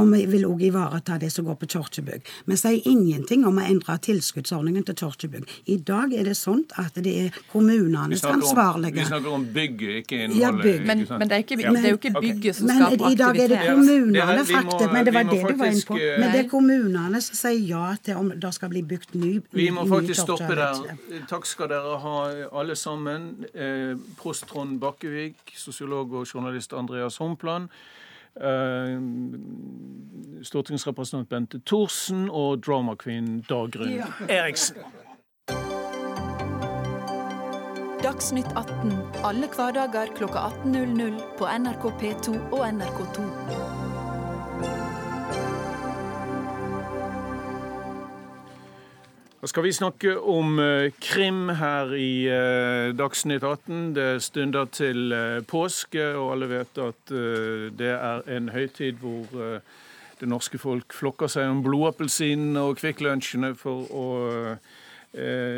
Og vi vil også ivareta det som går på kirkebygg. Vi sier ingenting om å endre tilskuddsordningen til kirkebygg. I dag er det sånn at det er kommunenes ansvarlige Vi snakker om bygget, ikke innholdet. Ja. Men, men det, er ikke, det, er jo ikke bygget som skaper aktivitet. Men i dag er det kommunene, faktisk. Men det var det du var inne på. Men det er kommunene som sier ja til om det skal bli bygd ny Vi må faktisk stoppe der. Takk skal dere ha, alle sammen. Eh, prost Trond Bakkevik, sosiolog og journalist Andreas Hompland. Eh, stortingsrepresentant Bente Thorsen og drama queen Dagrun ja. Eriksen. Dagsnytt 18 alle hverdager kl 18.00 på NRK P2 og NRK2. Da skal vi snakke om uh, krim her i uh, Dagsnytt 18. Det stunder til uh, påske, og alle vet at det er en høytid hvor det norske folk flokker seg om blodappelsinene og Kvikk Lunsjene for å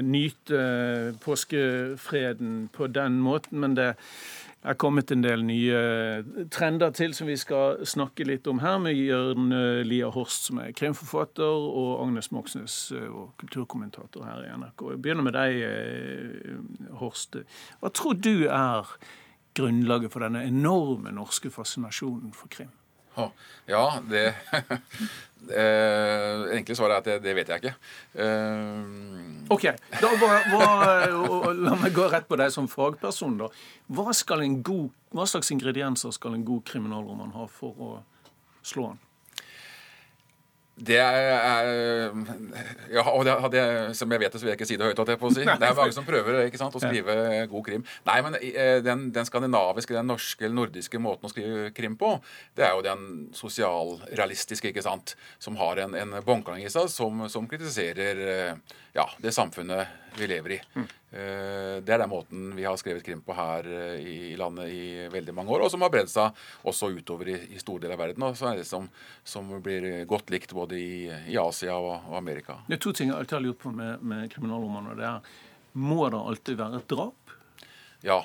nyte påskefreden på den måten. Men det det er kommet en del nye trender til som vi skal snakke litt om her, med Jørn Lia Horst, som er krimforfatter, og Agnes Moxnes, eh, og kulturkommentator her i NRK. Jeg begynner med deg, eh, Horst. Hva tror du er grunnlaget for denne enorme norske fascinasjonen for krim? Ja, det eh, Enkle svaret er at det, det vet jeg ikke. Eh, OK. Da, hva, hva, la meg gå rett på deg som fagperson. da. Hva, god, hva slags ingredienser skal en god kriminalroman ha for å slå an? Det er, ja, og det, det, Som jeg vet det, så vil jeg ikke si det høyt. Jeg på å si. Det er mange som prøver ikke sant, å skrive god krim. Nei, men eh, den, den, skandinaviske, den norske eller nordiske måten å skrive krim på, det er jo den sosialrealistiske, ikke sant, som har en, en i seg som, som kritiserer eh, ja, det samfunnet vi lever i. Mm. Det er den måten vi har skrevet krim på her eh, i landet i veldig mange år, og som har bredd seg også utover i, i store deler av verden. Og så er det som, som blir godt likt både i, i Asia og, og, Amerika. Det er to ting jeg alltid har lurt på med, med kriminalromaner. Det er må det alltid være et drap? Ja.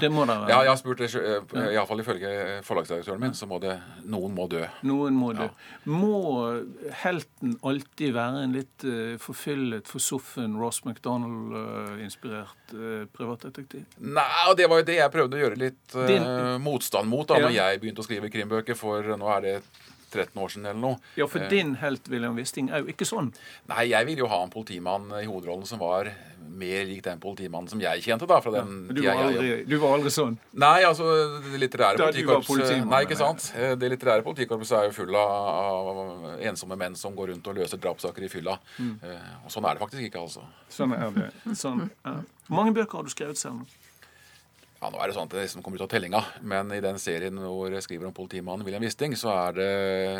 Det må det være. Ja, jeg har spurt, eh, iallfall ifølge forlagsdirektøren min, så må det Noen må dø. Noen må dø. Ja. Må helten alltid være en litt uh, forfyllet, forsoffen Ross MacDonald-inspirert uh, privatdetektiv? Nei, det var jo det jeg prøvde å gjøre litt uh, motstand mot da ja. når jeg begynte å skrive krimbøker, for nå er det 13 år siden eller noe. Ja, for din helt William Wisting er jo ikke sånn. Nei, jeg ville jo ha en politimann i hovedrollen som var mer lik den politimannen som jeg kjente. da, fra den ja, du, var aldri, jeg, du var aldri sånn? Nei, altså det litterære politikorpset Nei, ikke sant. Eh, det litterære politikorpset er jo full av ensomme menn som går rundt og løser drapssaker i fylla. Mm. Eh, og sånn er det faktisk ikke, altså. Sånn er det. Sånn, ja. Hvor mange bøker har du skrevet selv? Ja, Nå er det sånn at det liksom kommer ut av tellinga, men i den serien hvor jeg skriver om politimannen William Wisting, så er det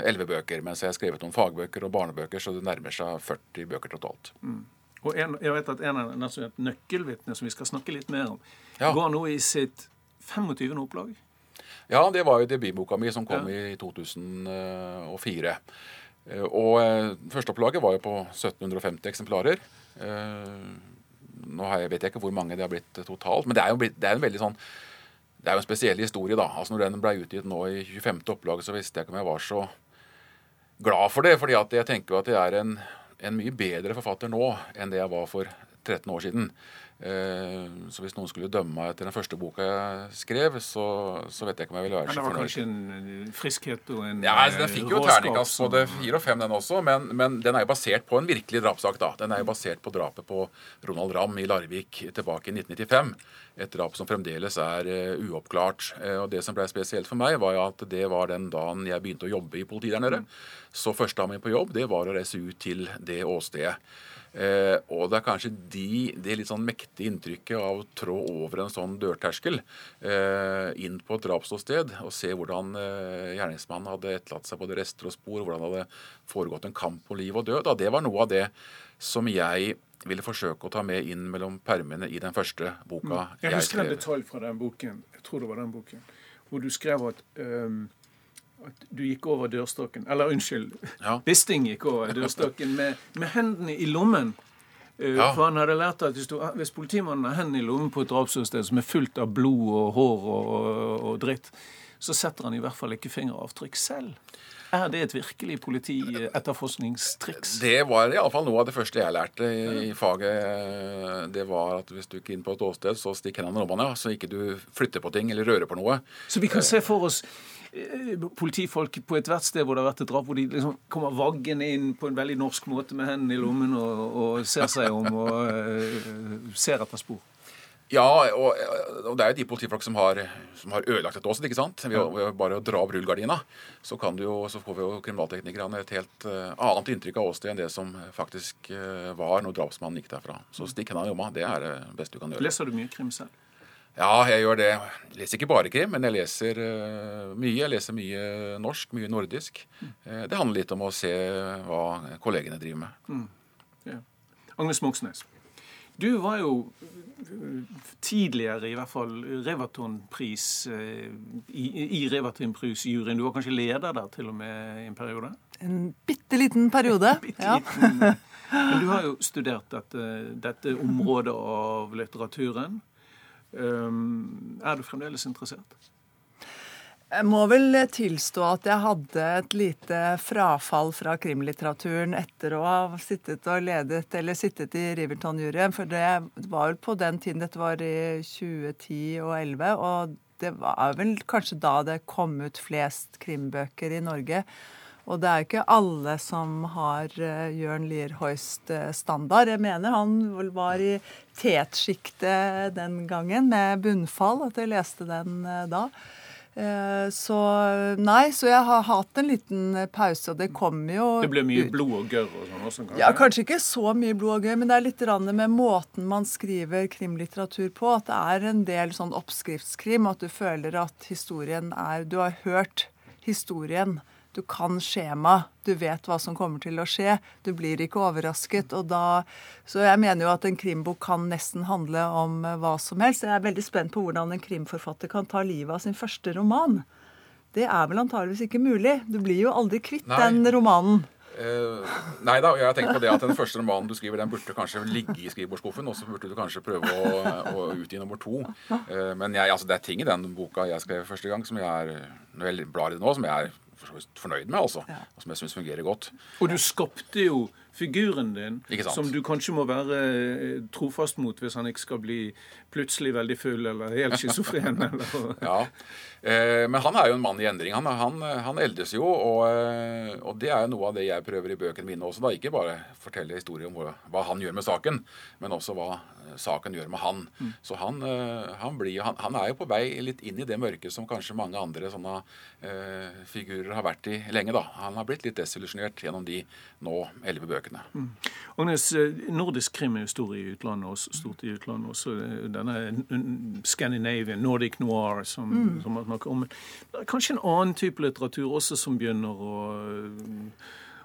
elleve bøker. Mens jeg har skrevet om fagbøker og barnebøker, så det nærmer seg 40 bøker totalt. Mm. Og en, jeg vet at en av altså et nøkkelvitne som vi skal snakke litt mer om, ja. går nå i sitt 25. opplag. Ja, det var jo debutboka mi som kom ja. i 2004. Eh, og eh, førsteopplaget var jo på 1750 eksemplarer. Nå jeg, vet jeg ikke hvor mange det har blitt totalt, men det er jo, det er en veldig sånn det er jo en spesiell historie, da. Altså Når den ble utgitt nå i 25. opplaget, så visste jeg ikke om jeg var så glad for det. fordi jeg tenker jo at jeg er en, en mye bedre forfatter nå enn det jeg var for 13 år siden. Eh, så hvis noen skulle dømme meg etter den første boka jeg skrev, så, så vet jeg ikke om jeg ville være så fornøyd. Men det var kanskje en friskhet og en Ja, altså, Den fikk jo terningkast både fire og fem, den også. Men, men, den er jo basert på en virkelig drapssak. da. Den er jo basert på drapet på Ronald Ramm i Larvik tilbake i 1995. Et drap som fremdeles er uh, uoppklart. Uh, og Det som ble spesielt for meg, var at det var den dagen jeg begynte å jobbe i politiet der nede. Mm. Så første dagen min på jobb, det var å reise ut til det åstedet. Eh, og det er kanskje de, det litt sånn mektige inntrykket av å trå over en sånn dørterskel eh, inn på et drapsåsted og se hvordan eh, gjerningsmannen hadde etterlatt seg både rester og spor, hvordan det hadde foregått en kamp på liv og død. Da. Det var noe av det som jeg ville forsøke å ta med inn mellom permene i den første boka mm. jeg, jeg skrev. Jeg husker en detalj fra den boken, jeg tror det var den boken, hvor du skrev at um at du gikk over dørstokken Eller unnskyld, ja. Bisting gikk over dørstokken med, med hendene i lommen. Uh, ja. For han hadde lært at hvis, du, hvis politimannen har hendene i lommen på et drapsåsted som er fullt av blod og hår og, og, og, dritt, så setter han i hvert fall ikke fingeravtrykk selv. Er det et virkelig politietterforskningstriks? Det var iallfall noe av det første jeg lærte i faget. Det var at hvis du gikk inn på et åsted, så stikk hendene i lommene, så ikke du flytter på ting eller rører på noe. Så vi kan se for oss Eh, politifolk på ethvert sted hvor det har vært et drap, hvor de liksom kommer vaggende inn på en veldig norsk måte med hendene i lommen og, og ser seg om og uh, ser etter spor. Ja, og, og, det er jo de politifolk som har, som har ødelagt et også. ikke sant? Ved, ved bare å dra opp rullegardina, så, så, får vi jo kriminalteknikerne et helt uh, annet inntrykk av åstedet enn det som faktisk uh, var når drapsmannen gikk derfra. Så stikk hendene i lomma. Det er det beste du kan gjøre. Leser du mye krim selv? Ja, jeg gjør det. Jeg leser ikke bare krim, men jeg leser uh, mye. Jeg leser mye norsk, mye nordisk. Uh, det handler litt om å se hva kollegene driver med. Mm. Ja. Agnes Moxnes, du var jo tidligere i hvert fall Revatonpris uh, i, i Revatonpris-juryen. Du var kanskje leder der til og med i en periode? En bitte liten periode, bitte ja. Liten. Men du har jo studert dette, dette området av litteraturen. Ehm, er du fremdeles interessert? Jeg må vel tilstå at jeg hadde et lite frafall fra krimlitteraturen etter å ha sittet og ledet, eller sittet i Riverton-juryen. For det var vel på den tiden, dette var i 2010 og 2011, og det var vel kanskje da det kom ut flest krimbøker i Norge. Og det er jo ikke alle som har uh, Jørn Lier Hoist-standard. Jeg mener han var i tetsjiktet den gangen, med bunnfall, at jeg leste den uh, da. Uh, så nei, så jeg har hatt en liten pause, og det kommer jo Det ble mye blod og gørr og sånn også? Kanskje? Ja, kanskje ikke så mye blod og gørr, men det er litt med måten man skriver krimlitteratur på. At det er en del sånn oppskriftskrim, at du føler at historien er Du har hørt historien. Du kan skjema. Du vet hva som kommer til å skje. Du blir ikke overrasket. og da, Så jeg mener jo at en krimbok kan nesten handle om eh, hva som helst. Jeg er veldig spent på hvordan en krimforfatter kan ta livet av sin første roman. Det er vel antageligvis ikke mulig. Du blir jo aldri kvitt Nei. den romanen. Uh, nei da, jeg har tenkt på det at den første romanen du skriver, den burde kanskje ligge i skrivebordsskuffen, og så burde du kanskje prøve å, å utgi nummer to. Uh, men jeg, altså, det er ting i den boka jeg skrev første gang, som jeg er, når jeg blar i det nå, som jeg er fornøyd med, altså. Ja. Og som jeg syns fungerer godt. Og du skapte jo figuren din, som du kanskje må være eh, trofast mot hvis han ikke skal bli plutselig veldig full eller helt schizofren. ja. Eh, men han er jo en mann i endring. Han, han, han eldes jo, og, eh, og, det er jo noe av det jeg prøver i bøkene mine også. da, Ikke bare fortelle historier om hva, hva han gjør med saken, men også hva saken gjør med han. Mm. Så han, han, blir, han, er jo på vei litt inn i det mørket som kanskje mange andre sånne uh, figurer har vært i lenge. da. Han har blitt litt desillusjonert gjennom de nå elleve bøkene bøkene. Mm. Agnes, Nordisk krim er jo stor i utlandet også, stort i utlandet også. Denne Scandinavian, Nordic noir, som, mm. som man snakker om. Kanskje en annen type litteratur også som begynner å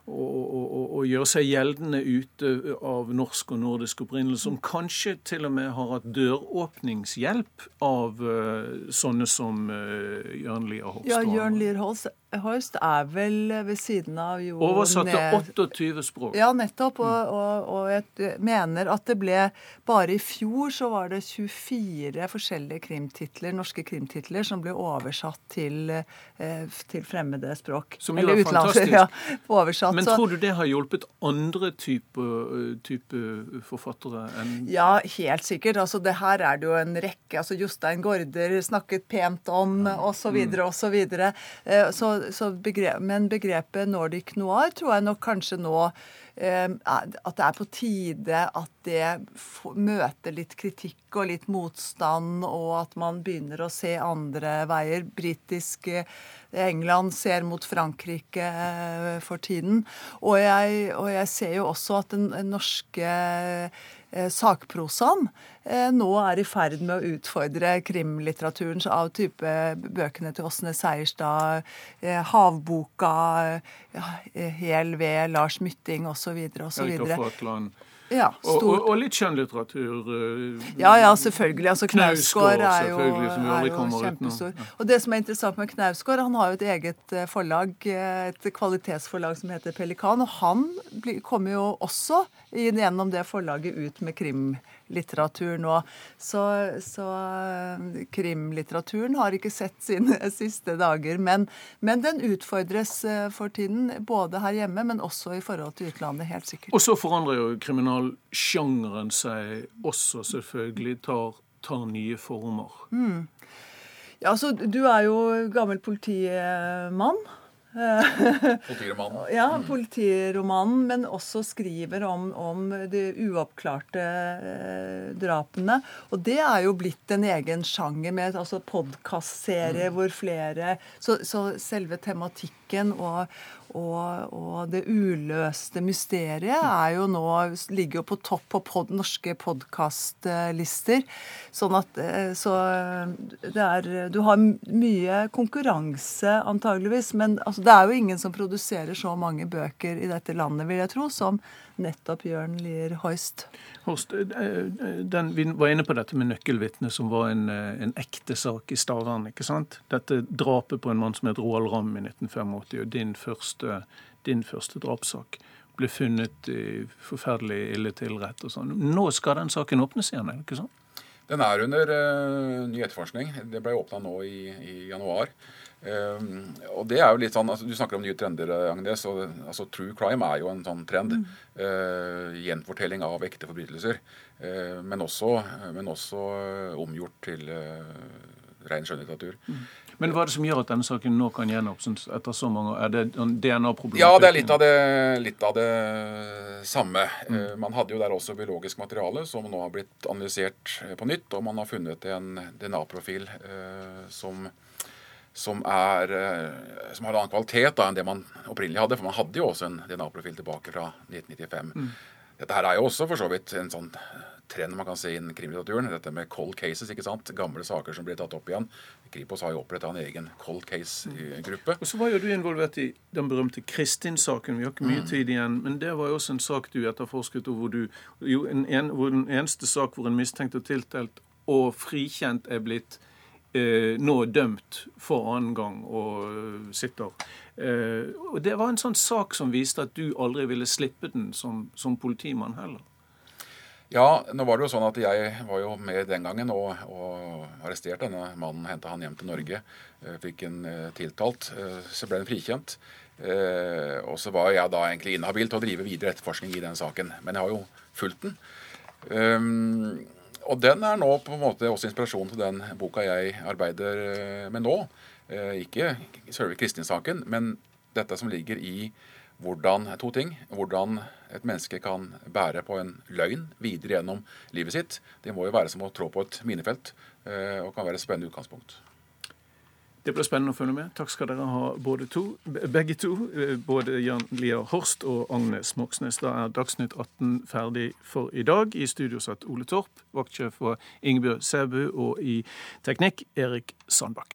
å, gjøre seg gjeldende ute av norsk og nordisk opprinnelse, som kanskje til og med har hatt døråpningshjelp av uh, sånne som uh, Jørn Lier Holst. Ja, Jørn Lier Holst, er vel ved siden av jo Oversatt til 28 språk. Ja, nettopp. Og, og, og, jeg mener at det ble Bare i fjor så var det 24 forskjellige krimtitler, norske krimtitler som ble oversatt til, eh, til fremmede språk. Som jo er fantastisk. Ja, oversatt, Men tror du det har hjulpet andre type, type forfattere enn Ja, helt sikkert. Altså, det her er det jo en rekke. altså Jostein Gaarder snakket pent om, osv., osv. Så, eh, så så begrep, men begrepet nordic noir tror jeg nok kanskje nå eh, at det er på tide at det møter litt kritikk og litt motstand, og at man begynner å se andre veier. Britisk eh, England ser mot Frankrike eh, for tiden. Og jeg, og jeg ser jo også at den norske eh, sakprosaen eh, nå er i ferd med å utfordre krimlitteraturen av type bøkene til Åsne Seierstad, Havboka, Hel ved Lars Mytting osv. osv. Ja, og, og, og, litt skjønnlitteratur. Uh, ja, ja, selvfølgelig. Altså, Knausgård er jo, er jo kjempestor. Ja. Og det som er interessant med Knausgård, han har jo et eget eh, forlag, eh, et kvalitetsforlag som heter Pelikan. Og han kommer jo også gjennom det forlaget ut med krim litteratur nå. Så, så eh, krimlitteraturen har ikke sett sine siste dager. Men, men, den utfordres eh, for tiden, både her hjemme, men også i forhold til utlandet, helt sikkert. Og så forandrer jo kriminalsjangeren seg også, selvfølgelig. Tar, tar nye former. Mm. Ja, altså, Du er jo gammel politimann. Politiromanen. ja, politiromanen, men også skriver om, om de uoppklarte eh, drapene. Og det er jo blitt en egen sjanger med altså podkastserie mm. hvor flere så, så selve tematikken og, og, og, det uløste mysteriet er jo nå, ligger jo på topp på pod, norske podkastlister. Sånn at eh, Så det er Du har mye konkurranse, antageligvis. Men altså, det er jo ingen som produserer så mange bøker i dette landet, vil jeg tro, som nettopp Jørn Lier Hoist. Horst, eh, eh, den, Vi var inne på dette med nøkkelvitnet, som var en, en ekte sak i Stavern. ikke sant? Dette drapet på en mann som het Roald Ramm i 1985, og din første din første drapssak ble funnet i forferdelig ille tilrett og sånn. Nå skal den saken åpnes igjen, er det ikke sant? Den er under uh, ny etterforskning. Det ble åpna nå i, i januar. Um, og det er jo litt sånn, altså, Du snakker om nye trender, Agnes. og altså, True crime er jo en sånn trend. Mm. Uh, gjenfortelling av ekte forbrytelser. Uh, men også, men også omgjort til ren skjønnlitteratur. Mm. Men hva er det som gjør at denne saken nå kan gjenåpnes etter så mange år? Er det DNA-problemer? Ja, det er litt av det, litt av det samme. Mm. Eh, man hadde jo der også biologisk materiale som nå har blitt analysert eh, på nytt, og man har funnet en DNA-profil eh, som, som, er, som har en annen kvalitet da, enn det man opprinnelig hadde. For man hadde jo også en DNA-profil tilbake fra 1995. Mm. Dette her er jo også for så vidt en sånn trend man kan se innen krimlitteraturen. Dette med cold cases, ikke sant? gamle saker som blir tatt opp igjen. Kripos har jo oppretta en egen cold case-gruppe. Og Så var jo du involvert i den berømte Kristin-saken. Vi har ikke mye mm. tid igjen. Men det var jo også en sak du etterforsket, hvor, du, jo, en, en, hvor den eneste sak hvor en mistenkt og tiltalt og frikjent er blitt eh, nå dømt for annen gang og uh, sitter. Eh, og Det var en sånn sak som viste at du aldri ville slippe den som, som politimann heller. Ja, nå var det jo sånn at jeg var jo med den gangen og, og arresterte denne mannen. Henta han hjem til Norge. Eh, fikk en tiltalt. Så ble han frikjent. Og så var jeg da egentlig inhabil til å drive videre etterforskning i den saken. Men jeg har jo fulgt den. Og den er nå på en måte også inspirasjonen til den boka jeg arbeider med nå. ikke selve Kristin-saken, men dette som ligger i hvordan, to ting. Hvordan et menneske kan bære på en løgn videre gjennom livet sitt. Det må jo være som å trå på et minefelt, eh, og kan være et spennende utgangspunkt. Det blir spennende å følge med. Takk skal dere ha, to, begge to. Eh, både Jan Lier Horst og Agnes Moxnes. Da er Dagsnytt 18 ferdig for i dag. I studio satt Ole Torp, vaktsjef var Ingebjørg Sæbu, og i teknikk Erik Sandbakk.